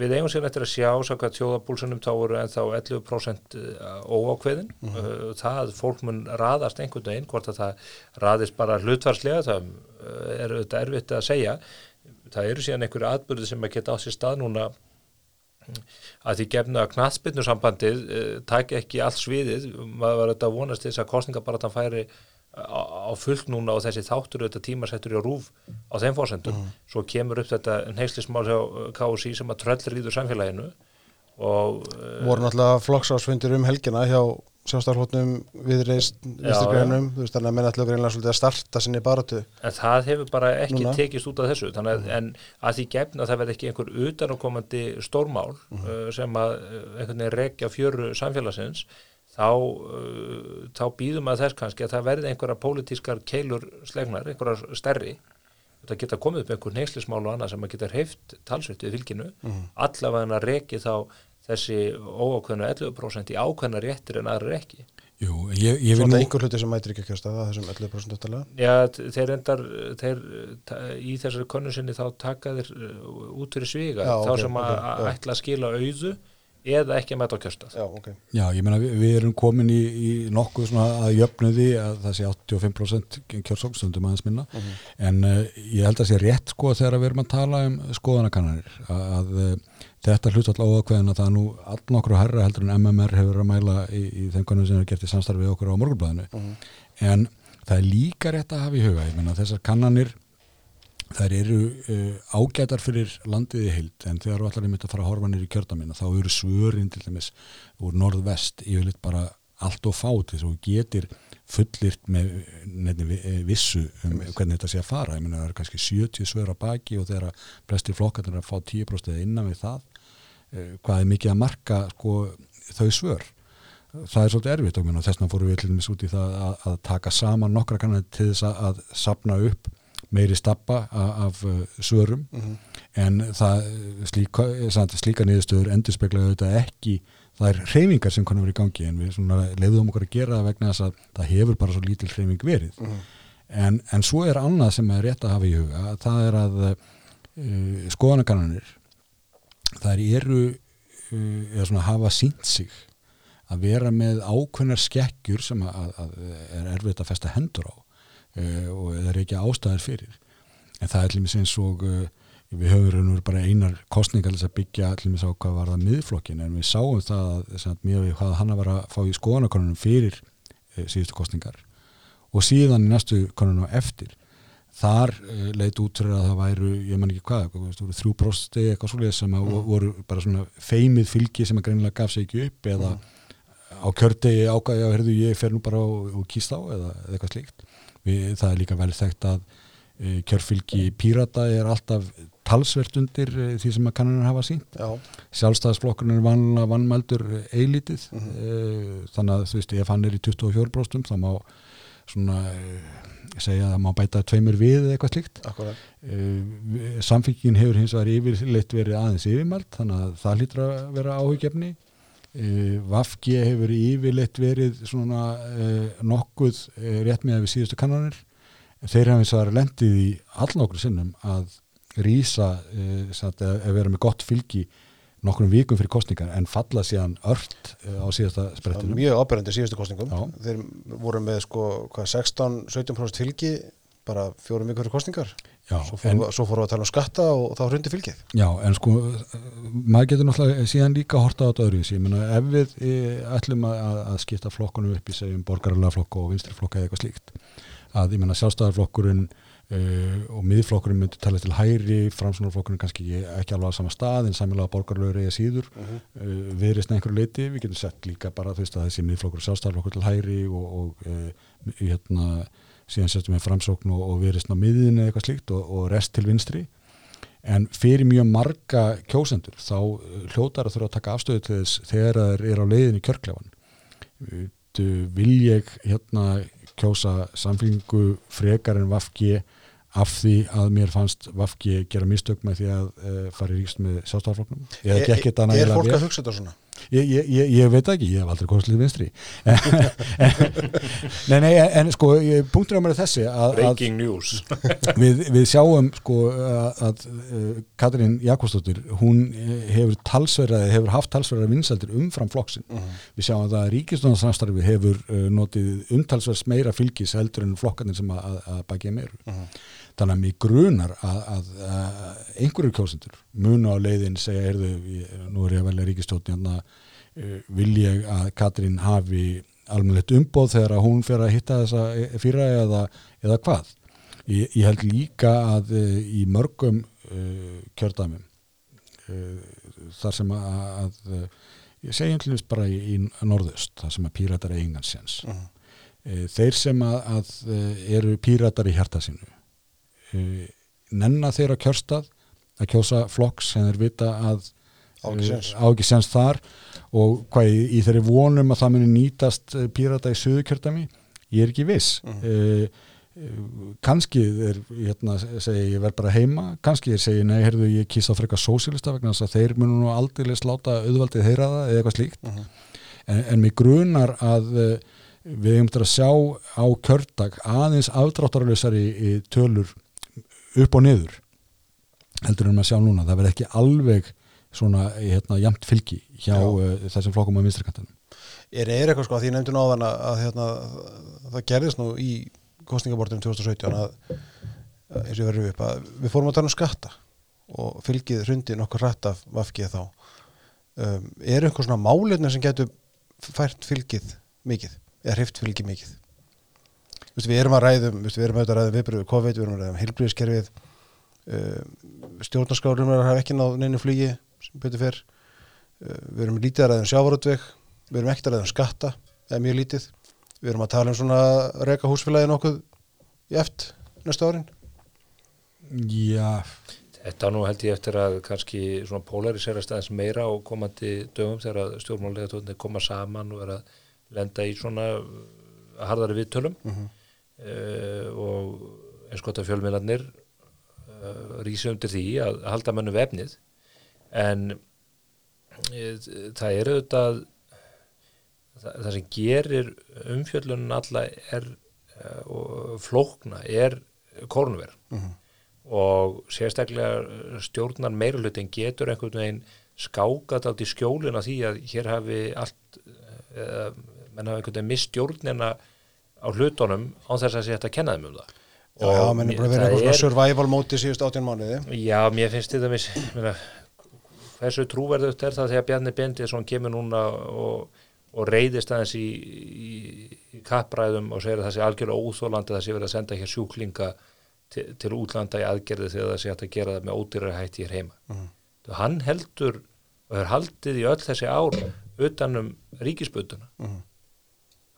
Við eigum sér eftir að sjá sakvað tjóðabúlsunum þá eru ennþá 11% óákveðin. Uh, það fólk mun raðast einhvern veginn hvort að það raðist bara hlutvarslega það uh, er auðvitað erfitt að segja. Það eru síðan einhverju atbyrði sem að geta á sér stað núna að því gefna að knatsbyrnu sambandið uh, taki ekki allt sviðið. Maður var auðvitað að vonast þess að kostninga bara þann færi á, fullt núna og þessi þáttur auðvitað tímasettur í rúf á þeim fórsendum svo kemur upp þetta neyslismál hjá uh, KSI sem að tröllriður samfélaginu og uh, voru náttúrulega flokksásfundir um helgina hjá sjástarhóttnum viðreist viðstrikrænum, þú veist þannig að menn ætla greinlega svolítið að starta sinni baratu en það hefur bara ekki Núna. tekist út af þessu. Þannig að, en að því gefna að það verði ekki einhver utanákomandi stórmál uh, sem að uh, einhvern veginn rekja fjöru samfélagsins þá, uh, þá býðum að þess kannski að það verði einhverja pólitískar keilur slegnar, einhverjar stærri. Þetta geta komið upp einhver neyslismál og annað sem að geta hreift talsveit við fylginu. Allavega að reki þá þessi óákveðnu 11% í ákveðna réttir en aðra ekki. Jú, ég, ég vil svona nú einhver hluti sem mætir ekki að kjösta það þessum 11% eftirlega Já, þeir endar þeir, í þessari könnu sinni þá taka þeir uh, út fyrir sviga. Já, þá ok, sem að ok, já. að ætla að skila auðu eða ekki að mæta á kjörstað. Já, ok, Já, ég meina við, við erum komin í, í nokkuð svona að jöfnuði að það sé 85% kjörsókstundum aðeins minna. En uh, ég held að sé rétt sko þegar við erum að tala um skoðanakannanir að, að uh, þetta hlut alltaf óakveðin að það er nú all nokkru herra heldur en MMR hefur verið að mæla í, í þeim konum sem er gert í samstarfið okkur á morgunblæðinu en það er líka rétt að hafa í huga ég meina þessar kannanir þær eru uh, ágætar fyrir landið í heild en þegar þú ætlar einmitt að fara að horfa nýr í kjördamina þá eru svörin til dæmis úr norðvest yfirleitt bara allt og fát þess að þú getur fullirt með nefni vi- vissu um hvernig þetta sé að fara. Ég meina það eru kannski 70 svör að baki og þegar flestir flokkarnir er að fá 10% eða innan við það uh, hvað er mikið að marka sko, þau svör? Það er svolítið erfitt og þess vegna fórum við dæmis út í það að, að taka saman nokkra kannar til þess að, að sapna upp meiri stappa af, af uh, svörum. En það slíka, slíka niðurstöður endur speklaði auðvitað ekki það er hreyfingar sem konum verið í gangi. En við leiðum okkur að gera það vegna þess að það hefur bara svo lítil hreyfing verið. En, en svo er annað sem er rétt að hafa í huga. Það er að uh, skoðanakannanir það eru uh, eða svona hafa sínt sig að vera með ákveðnar skekkjur sem að, að er erfitt að festa hendur á uh, og það er ekki ástæðar fyrir en það er allir eins og uh, við höfum bara einar kostningar að byggja allir með sá hvað var það miðflokkin en við sáum það að mjög við hvað hann var að fá í skoðanakonunum fyrir uh, síðustu kostningar og síðan í næstu konunum eftir þar uh, leit út fyrir að það væru, ég man ekki hvað, þrjú prosti eitthvað svolítið sem mm. voru bara svona feimið fylgi sem að greinilega gaf sig ekki upp eða mm. á kjördegi ágæði að herðu ég fer nú bara og, og kýst á eða eitthvað slíkt. Við, það er líka vel þekkt að uh, kjörfylgi pírata er alltaf talsvert undir uh, því sem að kannunar hafa sínt. Sjálfstæðsflokkurinn er vanlega vannmældur eilítið mm -hmm. þannig að þú veist ef hann er í 24 prostum þá má svona segja að má bæta tveimur við eða eitthvað slíkt uh, samfengin hefur hins vegar yfirleitt verið aðeins yfirmælt þannig að það hlýttur að vera áhugjefni Vafgi hefur yfirleitt verið svona uh, nokkuð rétt með við síðustu kannanir þeir hafa hins vegar lendið í allnokkur sinnum að rýsa að vera með gott fylgi nokkrum vikum fyrir kostningar en falla síðan ört á síðasta sprettinu. Mjög ábyrgandi síðastu kostningum. Já. Þeir voru með sko 16-17% fylgi bara fjórum vikur fyrir kostningar. Já. Svo fórum við að tala um skatta og þá hrundi fylgið. Já, en sko maður getur náttúrulega síðan líka horta á þetta öðru. Ég menna ef við eh, ætlum að, að skipta flokkunum upp í segjum borgarlega flokku og vinstriflokka eða eitthvað slíkt að ég menna sjálfstæðarflokkurinn Uh, og miðflokkurinn myndi tala til hæri framsunarflokkurinn kannski ekki alveg á sama stað en samilega borgarlögur eða síður uh -huh. uh, viðrist einhverju leiti við getum sett líka bara þú veist að þessi miðflokkur sjálfstæðarflokkur til hæri og, og hérna síðan setjum við framsókn og, og viðrist á miðin eða eitthvað slíkt og, og rest til vinstri. En fyrir mjög marga kjósendur þá hljótar að þurfa að taka afstöðu til þess þegar það er á leiðin í kjörklefan vil ég hérna kjósa samfélgingu frekar en vafki af því að mér fannst Vafki gera mistök með því að uh, fara í ríkst með sjálfstafloknum Er, er fólk að hugsa þetta svona? Ég, ég, ég, veit ekki, ég hef aldrei komast lífið vinstri [LAUGHS] Nei, nei, en sko punktur á mér er þessi að, Breaking news [LAUGHS] við, við sjáum sko að, að uh, Katrín Jakobsdóttir hún eh, hefur talsverðað hefur haft talsverðað vinsaldir umfram flokksinn uh mhm. -huh. við sjáum að að ríkistónarsamstarfi hefur uh, notið umtalsverðs meira fylgis heldur en flokkarnir sem að, að bækja meiru -huh. Mhm þannig að mér grunar að, að, að einhverju kjósendur munu á leiðin segja, heyrðu, nú er ég að velja ríkistótni hérna, uh, vil ég að Katrín hafi almenlegt umboð þegar að hún fer að hitta þessa fyrra eða, eða hvað ég, ég held líka að uh, í mörgum uh, kjördæmum þar sem að ég segi einhvern veginn bara í, í norðust, þar sem að píratar er engansjans uh -huh. þeir sem að, að eru píratar í hjarta sinu uh, nenna þeirra kjörstað að kjósa flokks sem þeir vita að ági senst þar. Og hvað í, í þeirri vonum að það muni nýtast uh, pírata í söðukjörtami ég er ekki viss. Uh -huh. kannski er hérna, segi, ég verð bara heima. Kannski er segi nei, heyrðu ég kýsa frekar sósílista vegna þess að þeir munu nú aldrei sláta auðvaldið þeirra það eða eitthvað slíkt. Uh -huh. en, en mig grunar að við hefum þetta að sjá á kjördag aðeins afdráttaralösari tölur upp og niður heldur en maður sjá núna, það verð ekki alveg svona hérna, jamt fylgi hjá uh, þessum flokkum á minnstrikantanum Er eða eitthvað sko að því nefndu náðan að, að hérna, það gerðist nú í kostningabortunum 2017 að eins og við upp að við fórum að tala um skatta og fylgið hrundi nokkur hrætt af vafkið þá. Um, er eitthvað svona málefni sem getur fært fylgið mikið eða hrift fylgið mikið við erum að ræðum við erum að ræðum viðbröðu COVID, við erum að ræðum heilbríðiskerfið uh, stjórnarskárum er að hafa ekki náð neina flugi sem betur fyrr uh, við erum lítið að ræðum sjávarútveg við erum ekkert að ræðum skatta eða mjög lítið. Við erum að tala um svona reyka húsfélagi nokkuð í eft næsta árin. Já. Þetta nú held ég eftir að kannski svona polariserast aðeins meira á komandi dögum þegar stjórnmálega tónir koma saman og er að lenda í svona harðari viðtölum. Uh mhm. Uh, og eins gott að fjölmiðlarnir uh, eh, rýsa undir því að halda mannu vefnið en uh, það er auðvitað það, það sem gerir umfjöllunum alla er flókna er korunverð -huh. og sérstaklega stjórnar meirulutin getur einhvern veginn skákat átt í skjólin á því að hér hafi allt eða menn hafi einhvern veginn mistjórnina á hlutunum á þess að sé þetta að kenna þeim um það Já, já, menn er bara verið eitthvað svona survival móti síðust 18 mánuði Já, mér finnst þetta mis, meina, hversu trúverðugt er það þegar Bjarni Bendisson kemur núna og, og reyðist aðeins í, í, í kappræðum og segir að það sé algjörlega óþólandi að það sé verið að senda hér sjúklinga til, til útlanda í aðgerði þegar það sé að gera það með ódýrar hætti hér heima. Mm. Hann heldur og er haldið í öll þessi ár utanum ríkisbutuna. Mhm.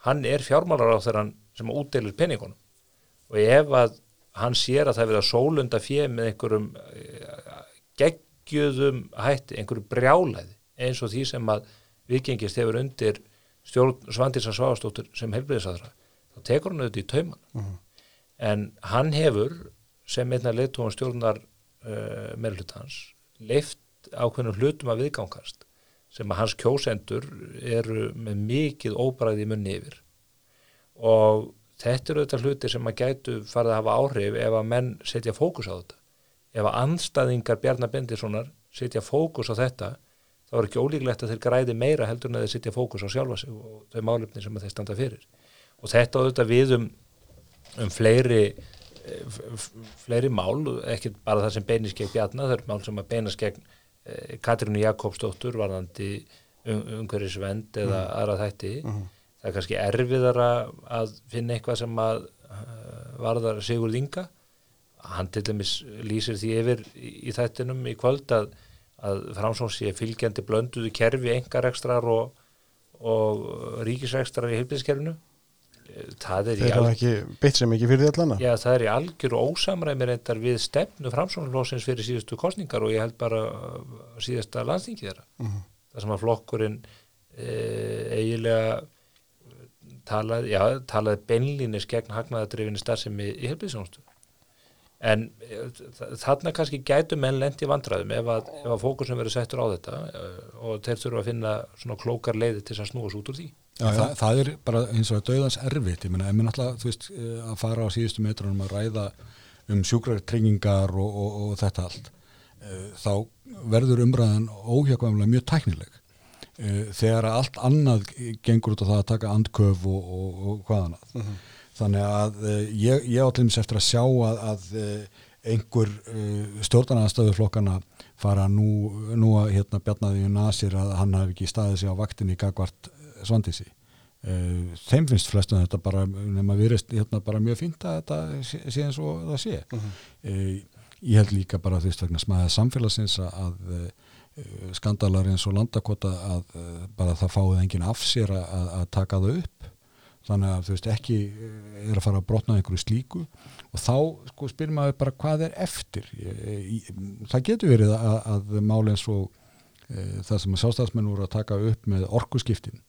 Hann er fjármálar á þeirra sem útdelir peningunum og ef að hann sér að það er verið að sólunda fjö með einhverjum eh, geggjöðum hætti, einhverju brjálæði eins og því sem að vikingist hefur undir Svandísa Svavastóttur sem helbriðisadra þá tekur hann auðvitað í tauman Mhm. en hann hefur sem einna leiðtóðan stjórnar uh, meðlutans leift ákveðnum hlutum að viðgangast sem að hans kjósendur eru með mikið óbræði munni yfir. Og þetta eru þetta hluti sem að gætu farið að hafa áhrif ef að menn setja fókus á þetta. Ef að andstæðingar Bjarnar Bendissonar setja fókus á þetta þá er ekki ólíklegt að þeir græði meira heldur en að þeir setja fókus á sjálfa sig og þau málefni sem þeir standa fyrir. Og þetta þetta við um, um fleiri eh, fleiri mál, ekki bara það sem beinist gegn Bjarnar, það eru mál sem að beinast gegn Katrínu Jakobsdóttur varðandi um, umhverfisvend eða aðra þætti. Það er kannski erfiðara að finna eitthvað sem að uh, varðar Sigur Inga. Hann til dæmis lýsir því yfir í, þættinum í kvöld að, að framsóns sé fylgjandi blönduðu kerfi engarekstrar og, og ríkisrekstrar í heilbíðiskerfinu það er þeir hafa ekki beitt sem ekki fyrir allana Já, það er í algjör ósamræmi reyndar við stefnu framsóknarflóksins fyrir síðustu kostningar og ég held bara uh, síðasta landstingi þeirra. Það sem að flokkurinn e, eiginlega talaði, já, talaði beinlínis gegn hagnaðadrifinni starfsemi í helbriðsjónstu. En e, þa- þarna kannski gætu menn lendi vandræðum ef að, ef að fókusum verið settur á þetta e, og þeir þurfa að finna svona klókar leiði til að snúa svo út úr því. Já, já. Það, það er bara eins og að döðans erfitt. Ég meina, ef mér náttúrulega, þú veist, eh, að fara á síðustu metrunum að ræða um sjúkrartryggingar og, og, og þetta allt eh, þá verður umræðan óhjákvæmlega mjög tæknileg. Eh, þegar að allt annað gengur út á það að taka andköf og, og, og hvað annað. Þannig að ég, ég átlýmis eftir að sjá að, að einhver stjórnarnaðstöðuflokkana fara nú, nú að hérna bjarnaði í nasir að hann hafi ekki staðið sig á vaktinni í gagvart svandísi. Uh, þeim finnst flestum þetta bara nema virðist hérna bara mjög fínt að þetta sé, eins og það sé. Uh, ég held líka bara þú veist vegna smaðið samfélagsins að, uh, skandalar eins og landakota að bara það fáið enginn af sér að, að, taka það upp. Þannig að þú veist ekki er að fara að brotna einhverju slíku. Og þá sko spyrir maður bara hvað er eftir? Það getur verið að, að máli eins og uh, það sem að sástafsmenn voru að taka upp með orkuskiptin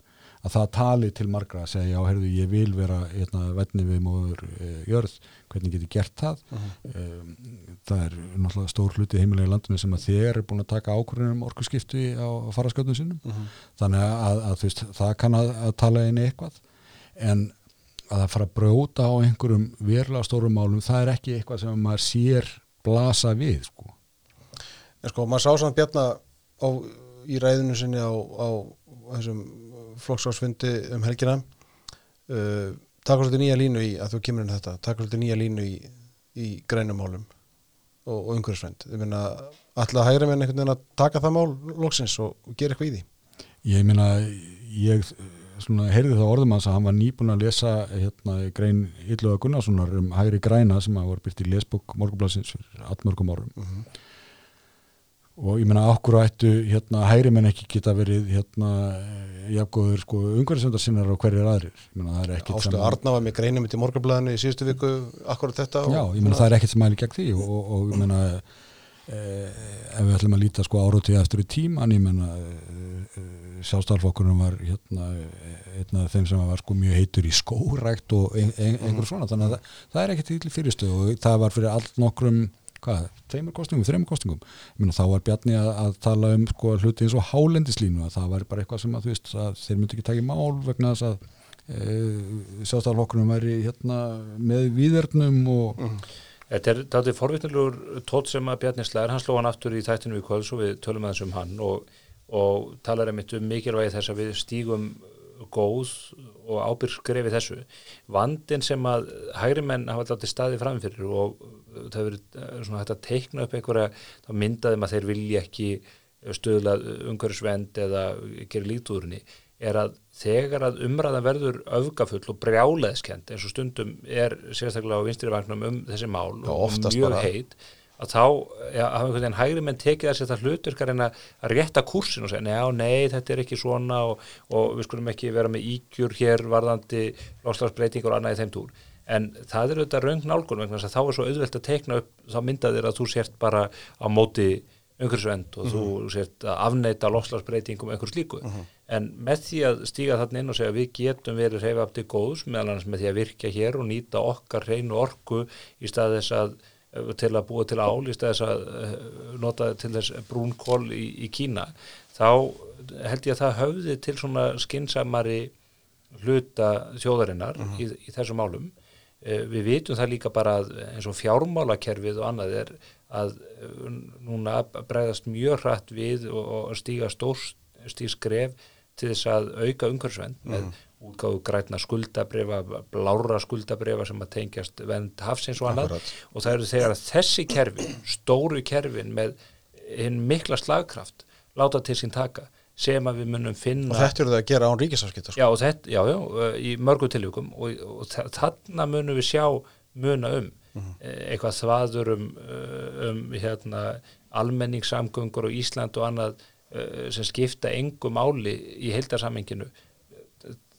að það tali til margra að segja, já, heyrðu, ég vil vera hérna, venni við móður e, jörð, hvernig get ég gert það? Um, það er náttúrulega stór hluti heimilega í landinu sem að þér er búin að taka ákvörðunum um orkuskipti á, faraskjöldum sinum þannig að, að veist, það kann að, að tala í eitthvað. En að það fara að brjóta á einhverjum verulega stórum málum, það er ekki eitthvað sem maður sér blasa við, sko. En sko, maður sá samt Bjarna á, í ræðinu sinni á, á þessum flokksásfundi um helgina uh, taka svolítið nýja línu í að þú kemur inn þetta, taka svolítið nýja línu í, í grænumálum og, og umhverfisvend. Ég meina, alltaf hægra menn einhvern veginn að taka það mál loksins og, og gera eitthvað í því. Ég meina, ég svona, heyrði það orðum hans að hann var nýbúin að lesa hérna, grein Ylluða Gunnarssonar um hægri græna sem að voru byrt í lesbók morgunblassins fyrir allmörgum árum og ég meina, okkur ættu hérna, hægri menn ekki geta verið hérna, jafngóður sko, umhverfisvendarsinnar og hverjir aðrir ekkit Ástu Arna var með greinum í morgunblæðinu í síðustu viku akkurat þetta. Já, ég meina, það er ekkert sem mæli gegn því og, og, og ég meina e, ef við ætlum að líta sko árótið eftir í tíman, ég meina e, sjálfstælfokkurinn var hérna af þeim sem var sko mjög heitur í skórækt og ein, ein, einhver svona þannig að það, það er ekkert til fyrirstöð og það var fyrir allt nokkrum hvað, tveimur kostingum, þreimur kostingum? Ég meina þá var Bjarni að, að tala um sko hluti eins og hálendislínu að það var bara eitthvað sem að veist að þeir myndi ekki taka í mál vegna þess að e, sjálfstælfokkurinn væri hérna með výðernum og Þetta er þetta er forvitnilegur tótt sem að Bjarni Slæðir, hann sló hann aftur í þættinu í kvöld svo við tölum aðeins um hann og og talar einmitt um mikilvægi þess að við stígum góð og ábyrg skrefi þessu. Vandin sem að hægri menn hafa alltaf staði framfyrir og það hefur verið svona hægt að teikna upp einhverja, þá myndaðum að þeir vilja ekki stöðla umhverfisvend eða gera lítúðurni er að þegar að umræðan verður öfgafull og brjáleðskend eins og stundum er sérstaklega á vinstrivagnum um þessi mál Já, og mjög heit að þá ja, hafa einhvern veginn hægri menn tekið þessi þetta hluturkar en að rétta kursin og segja, njá, nei, þetta er ekki svona og, og við skulum ekki vera með ígjur hér varðandi lofslagsbreytingar og annað í þeim túr en það er auðvitað raung nálgun vegna þess að þá er svo auðvelt að teikna upp þá myndaðir að þú sért bara á móti umhverfisvend og þú sért að afneita lofslagsbreytingum og einhver slíku. En með því að stíga þarna inn og segja við getum verið reyfa upp til góðs meðal annars með því að virkja hér og nýta okkar hreinu orku í stað þess að til að búa til ál í stað þess að eh, nota til þess brúnkól í, í Kína þá held ég að það höfði til svona skinsamari hluta þjóðarinnar í, í þessum málum. Eh, við vitum það líka bara að eins og fjármálakerfið og annað er að eh, núna bregðast mjög hratt við og, stíga stór stíg skref til þess að auka umhverfisvend með útgáðu grætna skuldabrefa, blára skuldabrefa sem að tengjast vend hafsins og annað Akkurat. og það eru þegar þessi kerfi, stóru kerfin með hinn mikla slagkraft láta til sín taka sem að við munum finna og þetta eru það að gera án ríkisafskipta sko. Já, já, já, í mörgum tilvíkum og, og þa- þarna munum við sjá muna um eh, eitthvað þvaður um, um hérna, almenningssamgöngur og Ísland og annað sem skipta engu máli í heildarsamenginu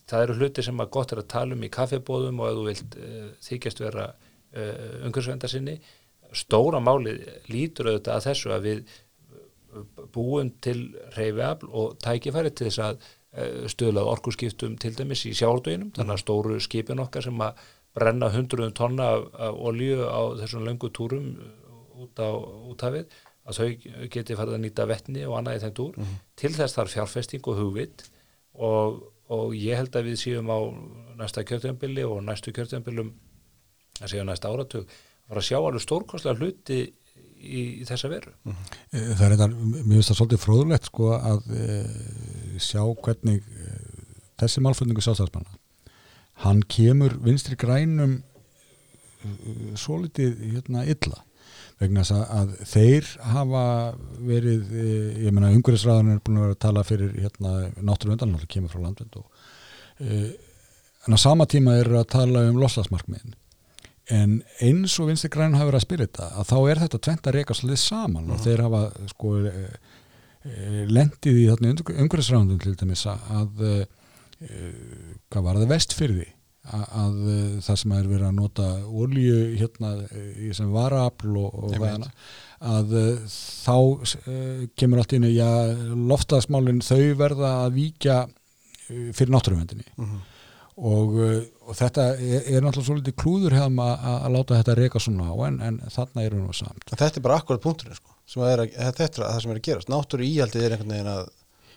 það eru hluti sem að gott er að tala um í kaffibóðum og ef þú vilt uh, þykjast vera uh, umhverfsvenda sinni stóra máli lítur auðvitað að þessu að við búum til reyfiafl og tækifæri til þess að uh, stöðlað orkuskiptum til dæmis í sjálfdöginum, þannig að stóru skipin okkar sem að brenna hundruðum tonna af, af olíu á þessum löngu túrum út á úthafið, að þau geti farið að nýta vettni og annað í þeim túr. Til þess þarf fjárfesting og hugvit og, og ég held að við séum á næsta kjörtjambili og næstu kjörtjambilum að séu næsta áratug að fara að sjá alveg stórkostlega hluti í, í þessa veru. Eh, Það er þetta, mér finnst það svolítið fróðulegt sko að e, sjá hvernig e, þessi málflutningu sjálfstæðsmanna hann kemur vinstri grænum e, svolítið hérna illa vegna að, að þeir hafa verið, ég meina umhverfisræðan er búin að vera að tala fyrir hérna náttúrulega undanlega kemur frá landvind og en á sama tíma eru að tala um loslasmarkmiðin en eins og vinstri græn hafa verið að spila þetta að þá er þetta tvent að reyka svolítið saman og þeir hafa sko e, e, lendið í umhverfisræðundum til dæmis að e, hvað var það vestfyrði að, að það sem er verið að nota olju hérna e, sem varaafl og, og hana að þá kemur allt inn já, loftaðsmálin þau verða að víkja e, fyrir náttúruvendinni Mhm. Og, uh, og þetta er, er náttúrulega svolítið klúður hefðum að, láta þetta reyka svona á en, en þarna eru nú samt. Þetta er bara akkurat punkturinn sko, sem að er þetta er það sem er að gerast. Náttúru íhaldið er einhvern veginn að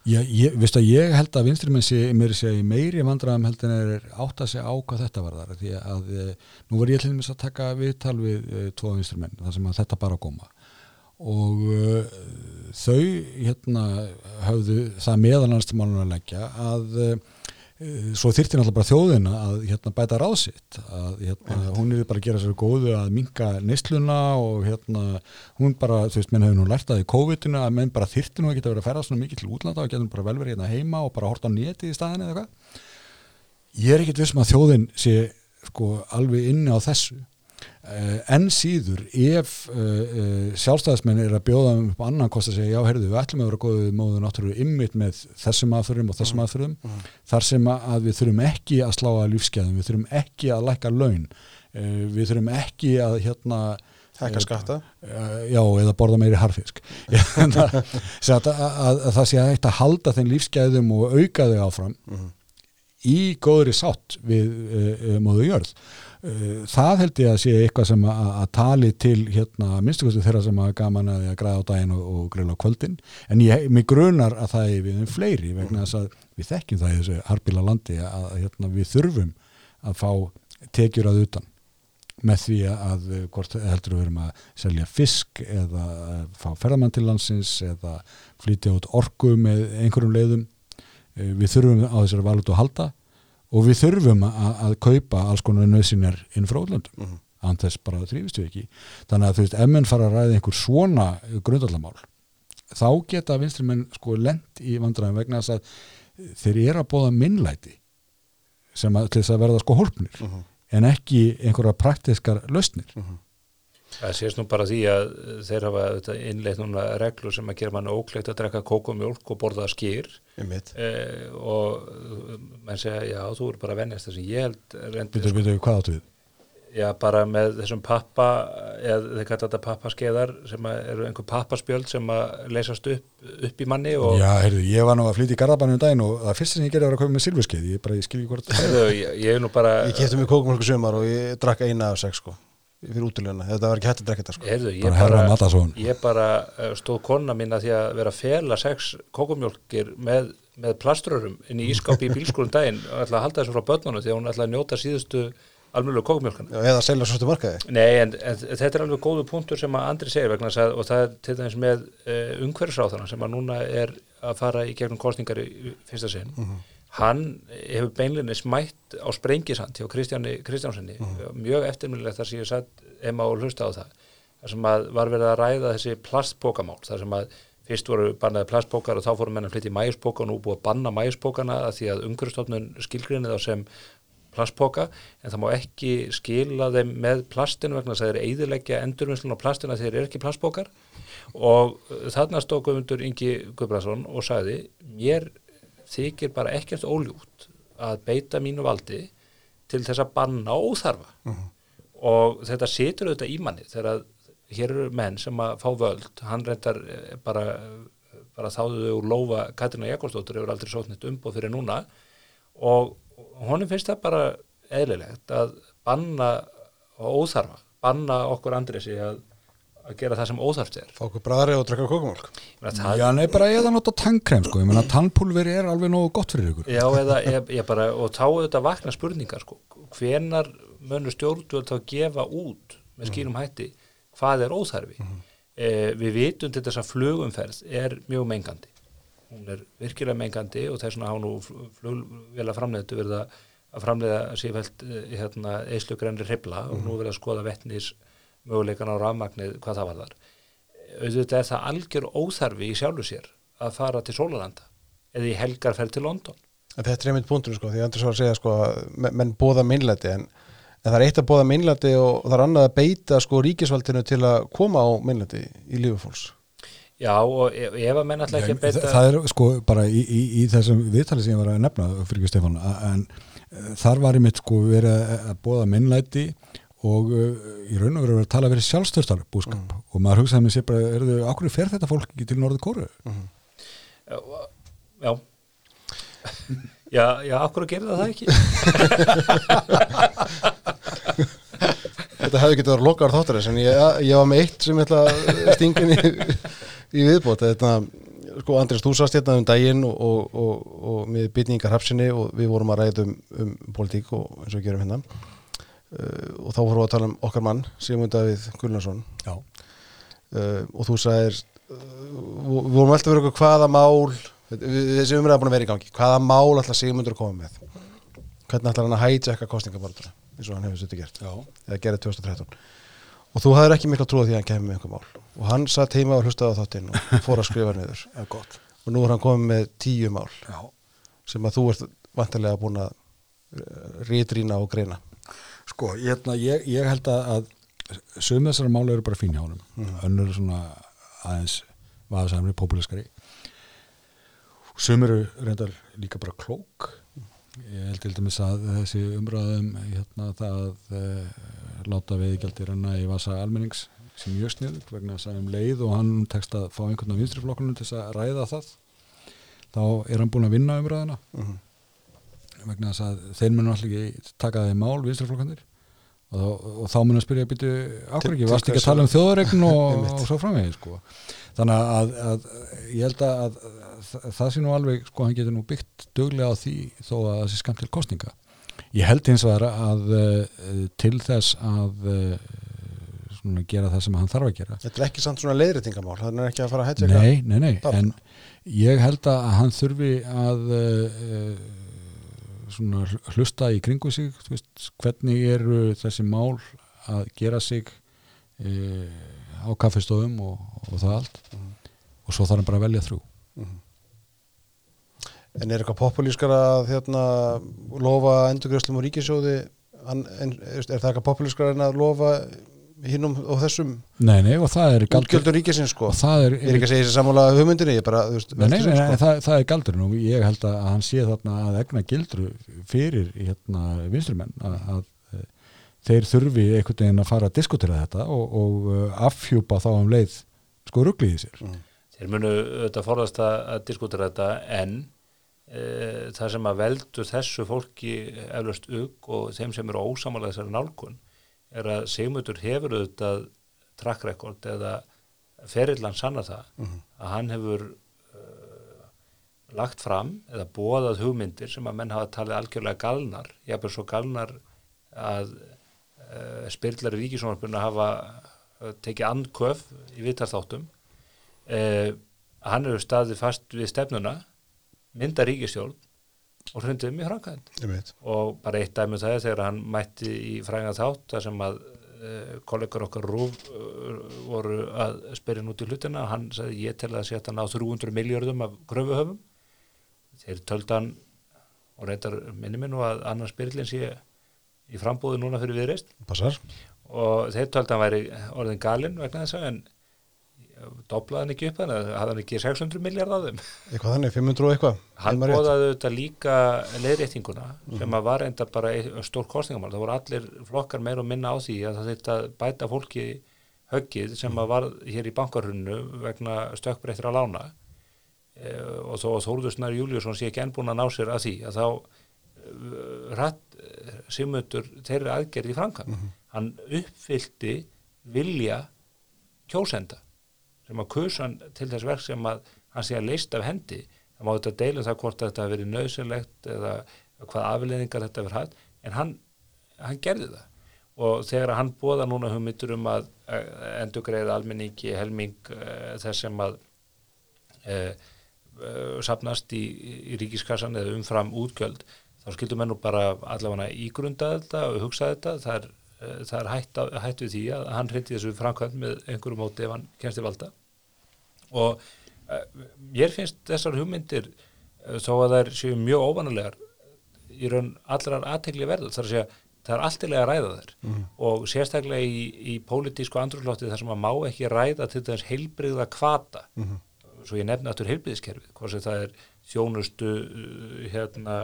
ég, ég, að ég held að vinstri mér sé meiri vandræðum held en er átt að segja á hvað þetta var þar því að e, nú var ég til dæmis að taka viðtal við e, tvo vinstri menn þar sem að þetta bara koma. Og e, þau hérna höfðu það meðalans til málun að leggja að e, svo þyrfti náttúrulega bara þjóðina að hérna, bæta ráðsitt að hérna, hún er bara að gera sér góðu að minka neysluna og hérna hún bara, þú veist, menn hefur nú lært að í COVID-una að menn bara þyrfti nú ekki að vera að ferða svona mikið til útlanda og getur bara vel verið hérna heima og bara horta á neti í staðinni eða eitthvað. Ég er ekkit vissum að þjóðin sé sko alveg inni á þessu Uh, enn síður ef uh, uh, sjálfstæðismenn er að bjóða um annan kost að segja já, heyrðu, við ætlum að vera góðið móðu náttúrulega ymmit með þessum aðförum og þessum aðförum þar sem að við þurfum ekki að slá að lífskeðum, við þurfum ekki að lækka laun, uh, við þurfum ekki að hérna hækka skatta. uh, já, eða borða meiri harfisk [LAUGHS] að, að, að, að það sé að eitt að halda þeim lífskeðum og auka þau áfram í góðri sátt við uh, uh, móðu jörð. uh, það held ég að sé eitthvað sem að, að tali til hérna minnstukostu þeirra sem að gaman að, græða á daginn og, og greila á kvöldin. En ég, mig grunar að það er við um fleiri vegna þess að við þekkjum það í þessu harbíla landi að, hérna, við þurfum að fá tekjur að utan með því að uh, hvort heldur við erum að selja fisk eða fá ferðamann til landsins eða flytja út orku með einhverjum leiðum. Uh, við þurfum á þessari valut að halda og við þurfum að, að kaupa alls konar nöðsynjar inn frá útlöndum Mhm. án þess bara þrýfist við ekki þannig að þú veist, ef menn fara að ræða einhver svona grundallamál þá geta vinstri menn sko lent í vandræðum vegna þess að þeir eru að bóða minnlæti sem að að verða sko hólpnir Mhm. en ekki einhverja praktiskar lausnir Það sést nú bara því að þeir hafa innleitt núna reglur sem að gera mann ókleitt að drekka kókumjólk og borða skýr eh, og menn segja, já, þú eru bara að venjast þessi ég held Býtur, býtur, hvað áttu við? já, bara með þessum pappa eða þeir kalla þetta pappaskeiðar sem að eru einhver pappaspjöld sem að leysast upp, upp í manni og Já, heyrðu, ég var nú að flytja í Garðabænum um daginn og það fyrsta sem ég gerði var að koma með silfurskeið ég bara, ég skil ekki hvort Heyrðu, ég, ég er nú bara Ég kefti mig kókumölku sumar og ég drakk eina af sex sko fyrir útileguna, þetta var ekki hægt að drekka þetta sko. Heyrðu, ég bara herra bara, ég bara uh, stóð konna mín að því að vera að fela sex kókumjólkir með, með plaströrum inn í ískápi í [LAUGHS] bílskúrun daginn og ætla að halda þessu frá börnunum því að hún ætla að njóta síðustu almjölu kókumjólkana Já, eða selja svo stu markaði. Nei, en, en þetta er alveg góðu punktur sem að Andri segir vegna þess að, og það er til dæmis með uh, umhverfisráðana sem að núna er að fara í gegnum kostningar í fyrsta sinn hann hefur beinlinni smætt á sprengisand hjá Kristjáni Kristjánssoni mjög eftirminnilegt þar sem ég satt ema og hlusta á það. Þar sem að var verið að ræða þessi plastpókamál þar sem að fyrst voru bannaði plastpókar og þá fórum menn að flytja í mæjuspóka og nú búið að banna mæjuspókana að því að umhverfstofnun skilgrinni þá sem plastpóka en það má ekki skila þeim með plastinu vegna þess að þeir eiðileggja endurvinnslun á plastinu að þeir eru ekki plastpókar og þarna stóð Guðmundur Ingi Guðbrandsson og sagði mér þykir bara ekkert óljútt að beita mínu valdi til þess að banna óþarfa. Og þetta situr auðvitað í manni þegar að hér eru menn sem að fá völd. Hann reyndar eh, bara, bara þáðu þau úr lófa Katrina Jakobsdóttur hefur aldrei sótt neitt umboð fyrir núna. Og honum finnst það bara eðlilegt að banna óþarfa, banna okkur Andresi að, að gera það sem óþarft er. Fá okkur bræðari og meina, það, Já, nei, bara ég það nota tannkrem sko, ég meina tannpulveri er alveg nógu gott fyrir ykkur. Já, eða, ég, ég bara, og þá auðvitað vakna spurningar, sko, hvenar mönur stjórnvöld þá gefa út með skýrum hætti hvað er óþarfi. eh, við vitum til þess að flugumferð er mjög mengandi. Hún er virkilega mengandi og þess vegna hafa nú flugvela framleitu verið að að framleiða sífælt hérna, eislugrænri hribla og nú verið að skoða vettnis möguleikan á rafmagnið hvað það var þar. Auðvitað er það algjör óþarfi í sjálfu sér að fara til Sólalanda eða í helgarferð til London. En þetta er einmitt punktur sko, því Andris var að segja sko menn bóða minnlæti en, en það er eitt að bóða minnlæti og það er annað að beita sko ríkisvaldinu til að koma á minnlæti í lífi fólks. Já, og ef, ef að menn alltaf ekki að beita það er sko bara í, í, í þessum viðtali sem ég var að nefna fyrir Stefán en uh, þar var ég mitt sko verið að, að bóða minnlæti og uh, í raun og veru verið að tala verið sjálfstörstar búskap og maður hugsaði með sér bara, er þau, ákveður fer þetta fólk ekki til Norður Kóru? [LAUGHS] Já, já. Já, já, akkur að gera það ekki? [LAUGHS] Þetta hefði getið að vera lokaðar þáttarins en ég, ég var með eitt sem ég ætla að stingin í, í viðbót. Þetta, sko Andris, þú sast hérna um daginn og, og, og, og með bytningar hafsinni og við vorum að ræða um, um politík og eins og gerum hérna uh, og þá vorum við að tala um okkar mann Sigmund Davíð Gullnarsson Já. uh, og þú sagðir uh, við vorum alltaf verið okkur hvaða mál þessi umræða búin að vera í gangi hvaða mál alltaf Sigmundur að koma með hvernig ætlar hann að hætjekka kostningabartuna eins og hann hefur þetta gert Já. eða gerði 2013 og þú hafðir ekki mikla trúið því að hann kemur með einhver mál og hann satt heima og hlustaði á þáttinn og [LAUGHS] fór að skrifa gott. og nú er hann komið með tíu mál Já. sem að þú ert vantarlega búin að eh, rítrýna og greina Sko, ég, hérna, ég, ég held að, sögum þessara mála eru bara fín hjá honum. Önnur er svona aðeins vaðsamri, populískari sögum eru reyndar líka bara klók. Ég held til dæmis að þessi umræðum hérna það að uh, láta veiðgjaldi renna í vasa almennings sem mjög sniðug vegna að um leið og hann tekst að fá einhvern af vinstriflokkunum til að ræða það þá er hann búin að vinna umræðina vegna þess að þeir munu allir ekki taka þeim mál vinstriflokkandir og, þá- og þá mun að spyrja að byrja ákveð ekki, varst ekki að tala um þjóðaregn og, [LAUGHS] og svo framvegið sko. þannig að, að ég held að, að, að það sé nú alveg sko hann getur nú byggt duglega á því þó að það sé skamt til kostninga ég held hins vegar að uh, til þess að uh, svona gera það sem hann þarf að gera Þetta er ekki samt svona leiðréttingamál, hann er ekki að fara að hætja Nei, nei, nei, en ég held að hann þurfi að uh, svona hl- hlusta í kringu sig, veist, hvernig eru þessi mál að gera sig uh, á kaffestofum og, og það allt. Mhm. og svo þarf hann bara að velja þrjú. En er eitthvað populískar að hérna, lofa endurgjöfslum og ríkisjóði en, er það eitthvað populískar en að lofa hinnum og þessum Nei, nei, og það er galdur ríkisins sko og það er, Ég er ekki að segja þessi sammála hugmyndinni, ég bara, veist, Nei, nei, nei, sko. það, það er galdurinn og ég held að hann sé þarna að egna gildru fyrir hérna vinstrimenn að, að eh, þeir þurfi einhvern veginn að fara að diskutera þetta og, og uh, affjúpa þá um leið sko rugliði sér. Mm. Þeir munu auðvitað forðast að, að diskutera þetta en e, það sem að veldur þessu fólki eflaust ugg og þeim sem eru ósamalega þessari nálgun er að Sigmundur hefur auðvitað track record eða ferillan sanna það Mhm. að hann hefur uh, lagt fram eða bóðað hugmyndir sem að menn hafa talið algjörlega galnar, jafnveg svo galnar að uh, spyrlari ríkisónarpunna hafa uh, tekið andköf í vitarþáttum uh, hann hefur staðið fast við stefnuna mynda ríkistjórn og hrundið um í veit. og bara eitt dæmi um það er þegar hann mætti í fræga þátt þar sem að uh, kollegar okkar rúf uh, voru að spyrja nút í hlutina og hann sagði ég tel að að hann á 300 miljardum af gröfuhöfum þeir töldu hann og reyndar minni minn og að annars spyrillin sé í frambúðu núna fyrir viðreist Passar. og þeir töldu hann væri orðin galinn vegna þess að en doblaði hann ekki upp þannig að hann ekki 600 miljard á þeim. Eitthvað þannig, 500 og eitthvað. hann bóðaði þetta líka leiðréttinguna sem að var enda bara ein- stór kostningamál, það voru allir flokkar meir og minna á því að það þetta bæta fólki höggið sem að var hér í bankarhunnu vegna stökkbreyttir að lána. E, og þó Snær Júliusson sé ekki enn búin að ná sér að því að þá uh, rætt Sigmundur þeirri aðgerð í framkvæm hann uppfyllti vilja kjósenda sem að kusan til þess verk sem að hann sé að leist af hendi það má þetta deila um það hvort þetta hafi verið nöðsynlegt eða hvað afleðingar þetta verið hægt en hann, hann gerði það. Og þegar hann bóða núna hugmyndur um að endur greiða almenningi helming uh, þess sem að uh, uh, sapnast í, í ríkiskassan eða umfram útgjöld þá skildum menn nú bara allavega ígrunda þetta og hugsa þetta. Það er, það er hætt, að, hætt við því að hann hrindi þessu framkvæmt með einhverju móti ef hann kemst í valda. Og uh, mér finnst þessar hugmyndir uh, þó að þær séu mjög óvanalegar í raun allrar aðtegli verður þar að segja það er alltilega að ræða þær. Og sérstaklega í, í pólitísku andrúrslótti þar sem að má ekki ræða til þess heilbrigða kvata svo ég nefna aftur heilbrigðiskerfið hvort sem það er þjónustu uh, hérna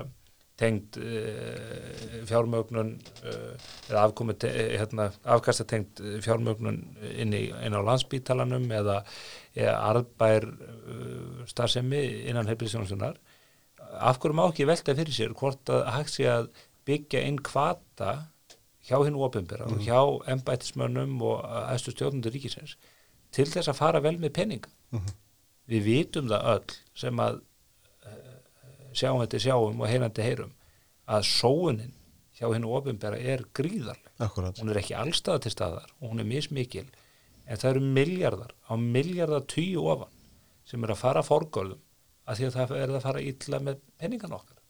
tengd uh, fjármögnun uh, eða te- hérna, afkastatengd uh, fjármögnun inn, í, inn á landsbítalanum eða, eða arðbær uh, starfsemi innan heilbrigðisjónustunar af hverju má ekki velta fyrir sér hvort að hægt sé að byggja inn kvata hjá hinn ofinbera og hjá embættismönnum og aðstu stjórnundur ríkisins til þess að fara vel með peninga? Við vitum það öll sem að sjáum þetta sjáum og heyrandi heyrum að sóunin hjá hinn ofinbera er gríðarleg. Akkurat. hún er ekki allstað til staðar og hún er mismikil en það eru miljardar á miljardar tíu ofan sem er að fara forgörðum að því að það er að fara illa með peningan okkar.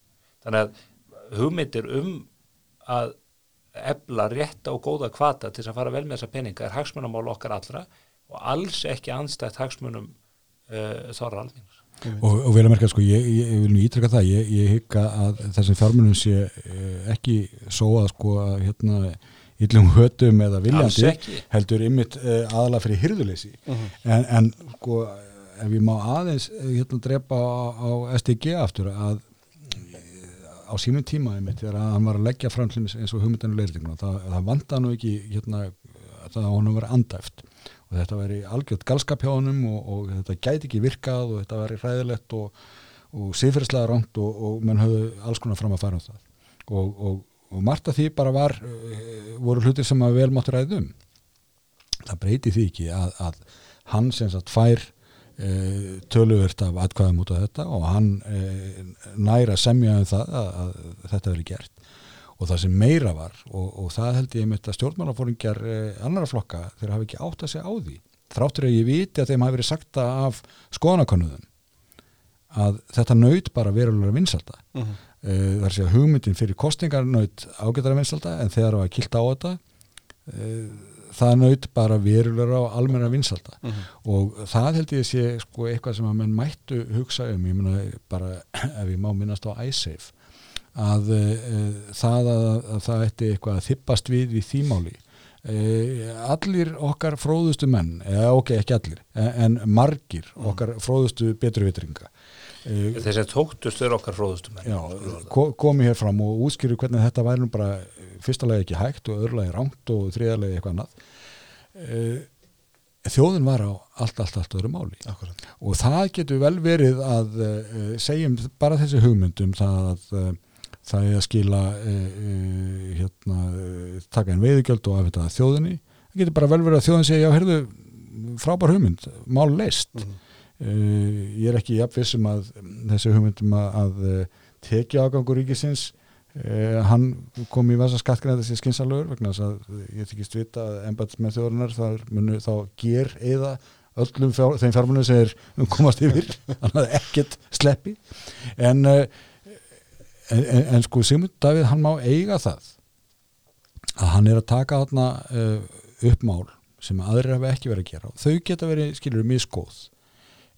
Þannig að hugmyndir um að ebla rétta og góða kvata til að fara vel með þessa peninga er hagsmunamál okkar allra og alls ekki anstætt hagsmunum uh, þorra almennir Og, og vel að merka, sko, ég, ég, ég vil nú ítrykka það, ég, ég hygga að þessum fjármunum sé eh, ekki svo að sko að hérna illum hötum eða viljandi heldur ymmit uh, aðalega fyrir hyrðuleysi en, en sko ef ég má aðeins eh, hérna drepa á, á SDG aftur að eh, á sínum tíma ymmit þegar hann var að leggja fram eins og hugmyndinu leirtinguna það, það vanda nú ekki hérna að það honum var andæft og þetta veri algjört galskap hjá honum og, og þetta gæti ekki virkað og þetta veri hræðilegt og, og siðferðslega rangt og, og menn höfðu alls konar fram að fara um það. Og, margt af því bara var uh, voru hlutir sem að vel máttu ræðið um. Það breyti því ekki að, að hann sem sagt fær uh, töluvert af atkvæðum út af þetta og hann uh, næra semja um það að, að þetta veri gert og það sem meira var og, og það held ég mitt að stjórnmálafóringjar eh, annara flokka þeir hafa ekki átt að segja á því þráttur að ég viti að þeim hafi verið sagt það af skoðanakonuðum að þetta naut bara verulega vinsalda mm -hmm. uh, það er að segja hugmyndin fyrir kostingar naut ágætara vinsalda en þegar það var kilt á þetta uh, það naut bara verulega á almenna vinsalda Mhm. og það held ég sé sko eitthvað sem að menn mættu hugsa um, ég meina bara [CLEARS THROAT] ef ég má minnast á iSafe að uh, það að, að það ætti eitthvað að þippast við í þýmáli uh, allir okkar fróðustu menn, eða ok, ekki allir en, margir okkar fróðustu beturvitringa uh, Þeir sem tóktust er okkar fróðustum já, ko komi hér fram og útskýru hvernig þetta væri nú bara fyrsta lagi ekki hægt og öðru lagi rangt og þriða lagi eitthvað annað. Þjóðin var á allt, allt, allt öðru máli. Akkurat. og það getur vel verið að segjum bara þessi hugmyndum það að það er að skila uh, uh, hérna, uh, taka einn veiðugjöld og afhenda það þjóðinni. Það getur bara vel verið að þjóðin segja já, heyrðu, frábær hugmynd, mál leist Mhm. uh, ég er ekki jafnvissum að þessi hugmyndum að, að uh, tekja ágangur ríkisins Uh, hann kom í vasa skattgræða þessi skinsalögur vegna þess að ég þykist vita að embætsmenn þjóðarinnar þar munu þá ger eða öllum fjár, þeim fjármunum sem er [LAUGHS] komast yfir [LAUGHS] hann hafði ekkert sleppi. En, uh, en, en, en sko Sigmund Davíð hann má eiga það að hann er að taka þarna uh, upp mál sem aðrir hafa ekki verið að gera og þau geta verið skilur miskóð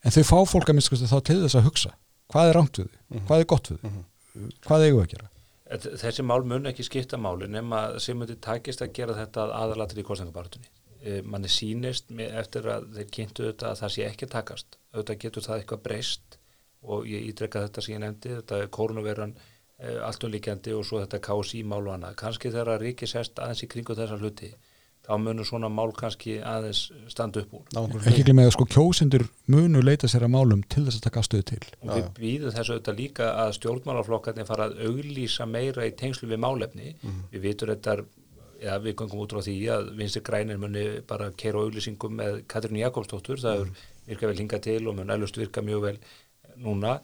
en þau fá fólk að minnst þá til þess að hugsa hvað er rangt við þau, Mhm. hvað er gott við þau Mhm. hvað eigum við að gera Þessi mál mun ekki skipta máli nema sem myndi takist að gera þetta aðalatir í kostningabartunni. E, manni sýnist með- eftir að þeir kynntu þetta að það sé ekki takast. Auðvitað getur það eitthvað breyst og ég ídrekka þetta sem ég nefndi, þetta er kórnuveran e, allt um líkjandi og svo þetta KSI mál og annað. Kanski þegar að ríki sest aðeins í kringu þessa hluti, þá munur svona mál kannski aðeins standa upp úr. Ekki glemja að sko kjósendur munu leita sér að málum til þess að taka stöðu til Og við býðum þess auðvitað líka að stjórnmálaflokkarnir fara að auglýsa meira í tengslu við málefni. Við vitum þetta, ja, við gangum út frá því að vinstri grænir muni bara keira auglýsingum með Katrínu Jakobsdóttur, það er virka vel hinga til og mun ælust virka mjög vel núna.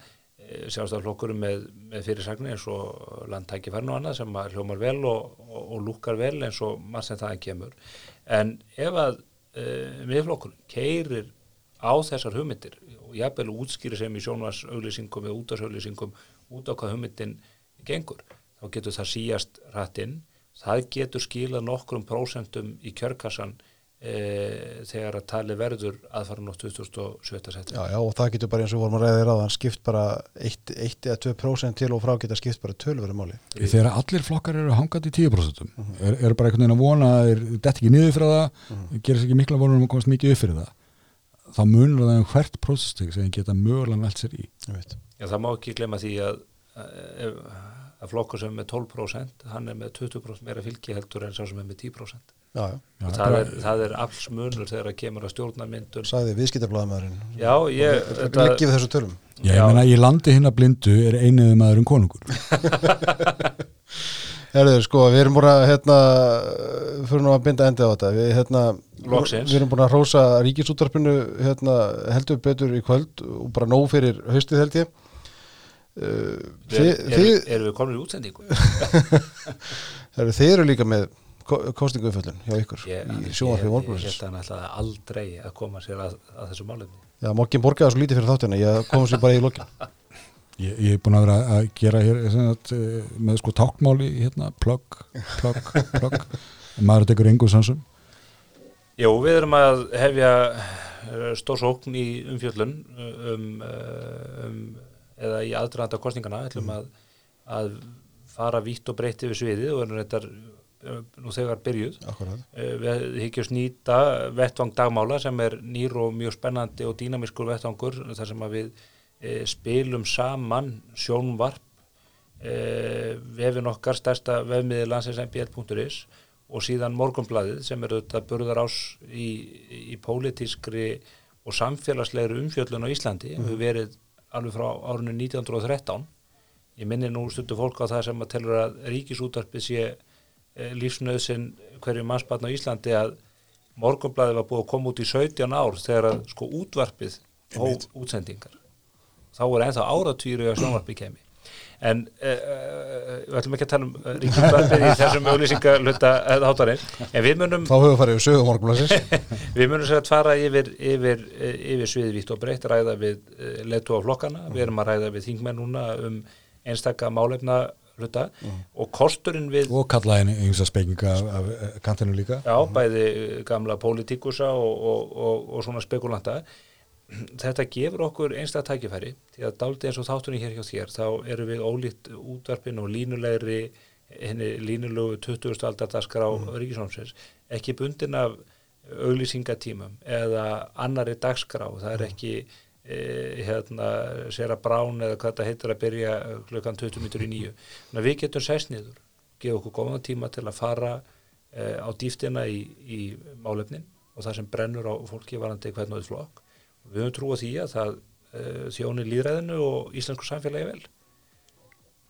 Sjálfstæðarflokkurum með, með fyrirsagnir eins og landtækifærn og annað sem hljómar vel og, og, og lúkar vel eins og maður sem það kemur. En ef að uh, miðflokkurinn keirir á þessar hugmyndir og jafnvel útskýri sem í sjónvars auglýsingum eða útvarsauglýsingum út á hvað hugmyndin gengur, þá getur það síjast rættinn, það getur skilað nokkrum prósentum í kjörkassan e, þegar að tali verður aðfara nótt 2017 setja. Já, já, og það getur bara eins og vorum að þér á þann skipt bara 1 eða 2% til og frá geta skipt bara tölverið máli. þegar allir flokkar eru hangað í 10% er, er bara einhvern veginn að vona að þeir dett ekki niður fyrir það gerir sér ekki mikla vonur um að komast mikið upp fyrir það þá munur það um hvert prósestig sem geta mögulega nælt sér í. Já, það má ekki glemma því að, að, að flokkur sem er með 12% hann er með 20% meira fylgi heldur en sá sem er með 10%. Já, já, það, er, það er alls munur þegar það kemur að viðskiptablaðamæðurinn. Já, ég... þetta- Leggið við þessu tölum. Já, ég meina, í landi hinna blindu er einiði maðurinn konungur [LAUGHS] Herðu, sko, við erum búin að, hérna, fyrir nú að binda endi á þetta. Við, hérna, Loksins. við erum búin að rósa ríkisúttarpinu, hérna, heldur betur í kvöld og bara nóg fyrir haustið held ég. Uh, Er, þið, er, erum við komin í útsendingu? [LAUGHS] þið eru líka með kostingu uppföllun hjá ykkur Ég, í sjónvarpið ég, ég held að hann ætlaði aldrei að koma sér að, að þessu málefni. Já, mokkin borgaði svo lítið fyrir þáttina, ég kom sér bara í lokin. [LAUGHS] Ég, ég er búin að vera að gera hér sem sagt, eh, með sko tákmáli hérna, plugg, plugg [LAUGHS] og maður tekur engu sansum Jú, við erum að hefja stórsókn í umfjöllun um, um eða í aðdraðanda kostningana ætlum að, að fara vítt og breytt yfir sviðið og erum þetta nú þegar byrjuð. Akkurat. Eh, Við hyggjum nýta vettvang dagmála sem er nýr og mjög spennandi og dýnamiskur vettvangur þar sem við e, spilum saman sjónvarp e, vefin okkar stærsta vefmiði landsins.mbl.is og síðan morgunbladið sem er auðvitað burðar ás í, í pólitískri og samfélagslegri umfjöllun á Íslandi mm. við verið alveg frá árinu 1913 ég minni nú stundu fólk á það sem að telur að ríkisútarpið sé eh, lífsnauðsinn hverju mannsbarn á Íslandi að morgunblæði var búið að koma út í 17 ár þegar að sko útvarpið hóf útsendingar. Þá voru ennþá áratýru að sjónvarpið kemi en uh, við ætlum ekki að tala um ríkjumvarpið í [LAUGHS] þessum auglýsingaluta hátarinn, en við munum Þá höfum við farið yfir sögum morgunblæsins [LAUGHS] við munum sér að fara yfir, yfir, yfir sviði vítt og breytt, ræða við letu á flokkana, við erum að ræða við þingmenn núna um einstaka málefna hluta. Og kosturinn við og kalla henni einhversa spekinga af, af kantinu líka. Já, bæði gamla pólitíkusa og, og, og, og svona spekulanta. Þetta gefur okkur einstað tækifæri því að dálítið eins og þáttunni hér hjá þér þá eru við ólíkt útvarpin og línulegri henni línulegu 20. aldardaskar á mm. Ríkisvámsins ekki bundin af auglýsingatímum eða annari dagskrá, það er ekki e, hérna Sera Brán eða hvað þetta heitir að byrja klukkan 20 mitur í nýju þannig að við getum sæst niður, gefa okkur góðan tíma til að fara e, á dýftina í, í málefnin og það sem brennur á fólki varandi hvern og því flokk. Við höfum trú á því að það uh, þjóni líðræðinu og íslensku samfélagi vel.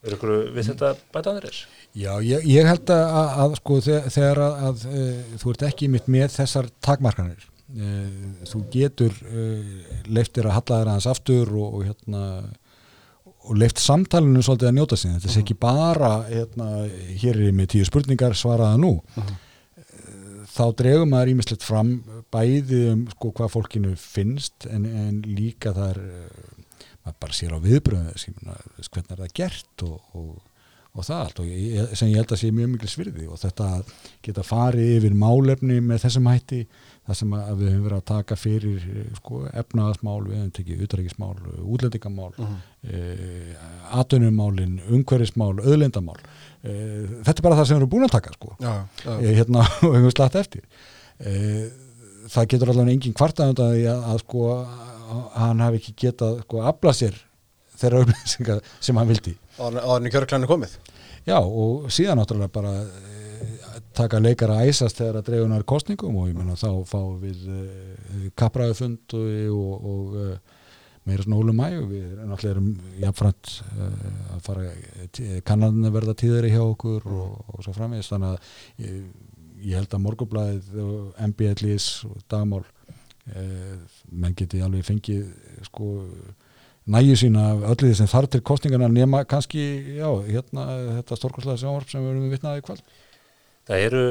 Er ykkur við þetta bætaðir þess? Já, ég, ég held að, að, að sko þegar að, að uh, þú ert ekki mitt með þessar takmarkanir þú getur leiftir að halla þér aðeins aftur og, og hérna og leift samtalenu svolítið að njóta sín. Þetta er ekki bara hérna, hér er ég með tíu spurningar svaraða nú. Uh -huh þá dregum maður ímislegt fram bæði um sko hvað fólkinu finnst en, en líka það er maður bara sér á viðbröðu hvernig er það gert og, og, og það allt. Og ég, sem ég held að sé mjög mikil svirði og þetta geta farið yfir málefni með þessum hætti það sem við höfum verið að taka fyrir sko, efnaðasmál, við höfum tekið utrækismál, útlendingamál uh -huh. e, atunumálin, umhverfismál, öðlendamál e, þetta er bara það sem við erum búin að taka sko. já, já. E, hérna [LAUGHS] og hefum slætt eftir það getur allavega engin kvartað að, að sko hann hafi ekki getað sko að afla sér þeirra [LAUGHS] upplýsingar sem hann vildi Áðurinn í kjörklæni komið Já og síðan náttúrulega bara taka leikara að æsast þegar að dreifunar kostningum og ég menna þá fáum við uh, kapraðufund og, og, uh, meira svona hólum mæg og við náttúrulega erum jafnframt uh, að fara kannadin að verða tíðari hjá okkur og, og svo framvegist þannig að ég, ég held að morgublaðið og MBLIS og dagmál menn geti alveg fengið sko næju sína af öllu því sem þarf til kostningarna nema kannski, já, hérna þetta stórkoslega sjónvarp sem við erum í kvöld Það eru,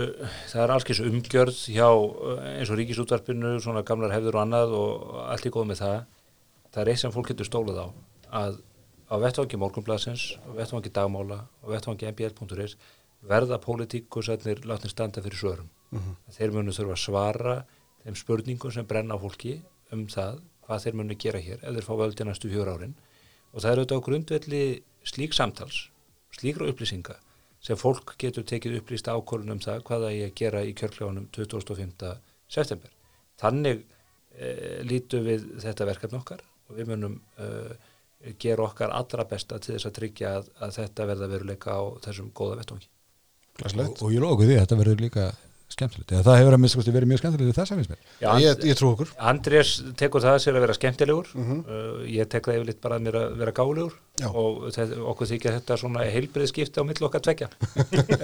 það er allskeins umgjörð hjá eins og ríkisútvarpinu, svona gamlar hefður og annað og allt í góð með það. Það er eitt sem fólk getur stólað á, að á vettvangi morgunblassins, á vettvangi dagmála, á vettvangi mbl.is verða pólitíkusætnir látni standa fyrir svörum. Mhm. -huh. Þeir munu þurfa að svara þeim spurningum sem brenna á fólki um það, hvað þeir munu gera hér ef þeir fá völdi næstu fjör árin og það eru þetta á grundvelli slík samtals, slíkra upplýsinga sem fólk getur tekið upplýst ákvörðunum það hvaða ég að gera í kjörkljónum 2005. september. Þannig e, lítu við þetta verkefni okkar og við munum e, gera okkar allra besta til þess að tryggja að, að þetta verða veruleika á þessum góða vettungi. Og, og ég lóku því að þetta verður líka skemmtilegt, eða það hefur að minnst verið mjög skemmtilegt þess að finnst mér. Já, ég, ég trú okkur. Andrés tekur það sér að vera skemmtilegur mm -hmm. uh, ég tek það yfirleitt bara að mér að vera gálegur Já. og þetta, okkur þykja þetta svona heilbriðskipti á mill okkar tvekja.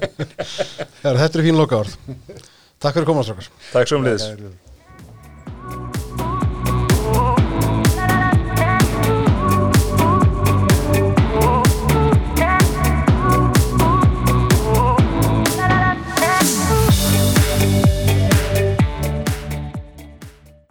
[LAUGHS] Þetta er fín loka orð. Takk fyrir komast okkar. Takk svo um liðis.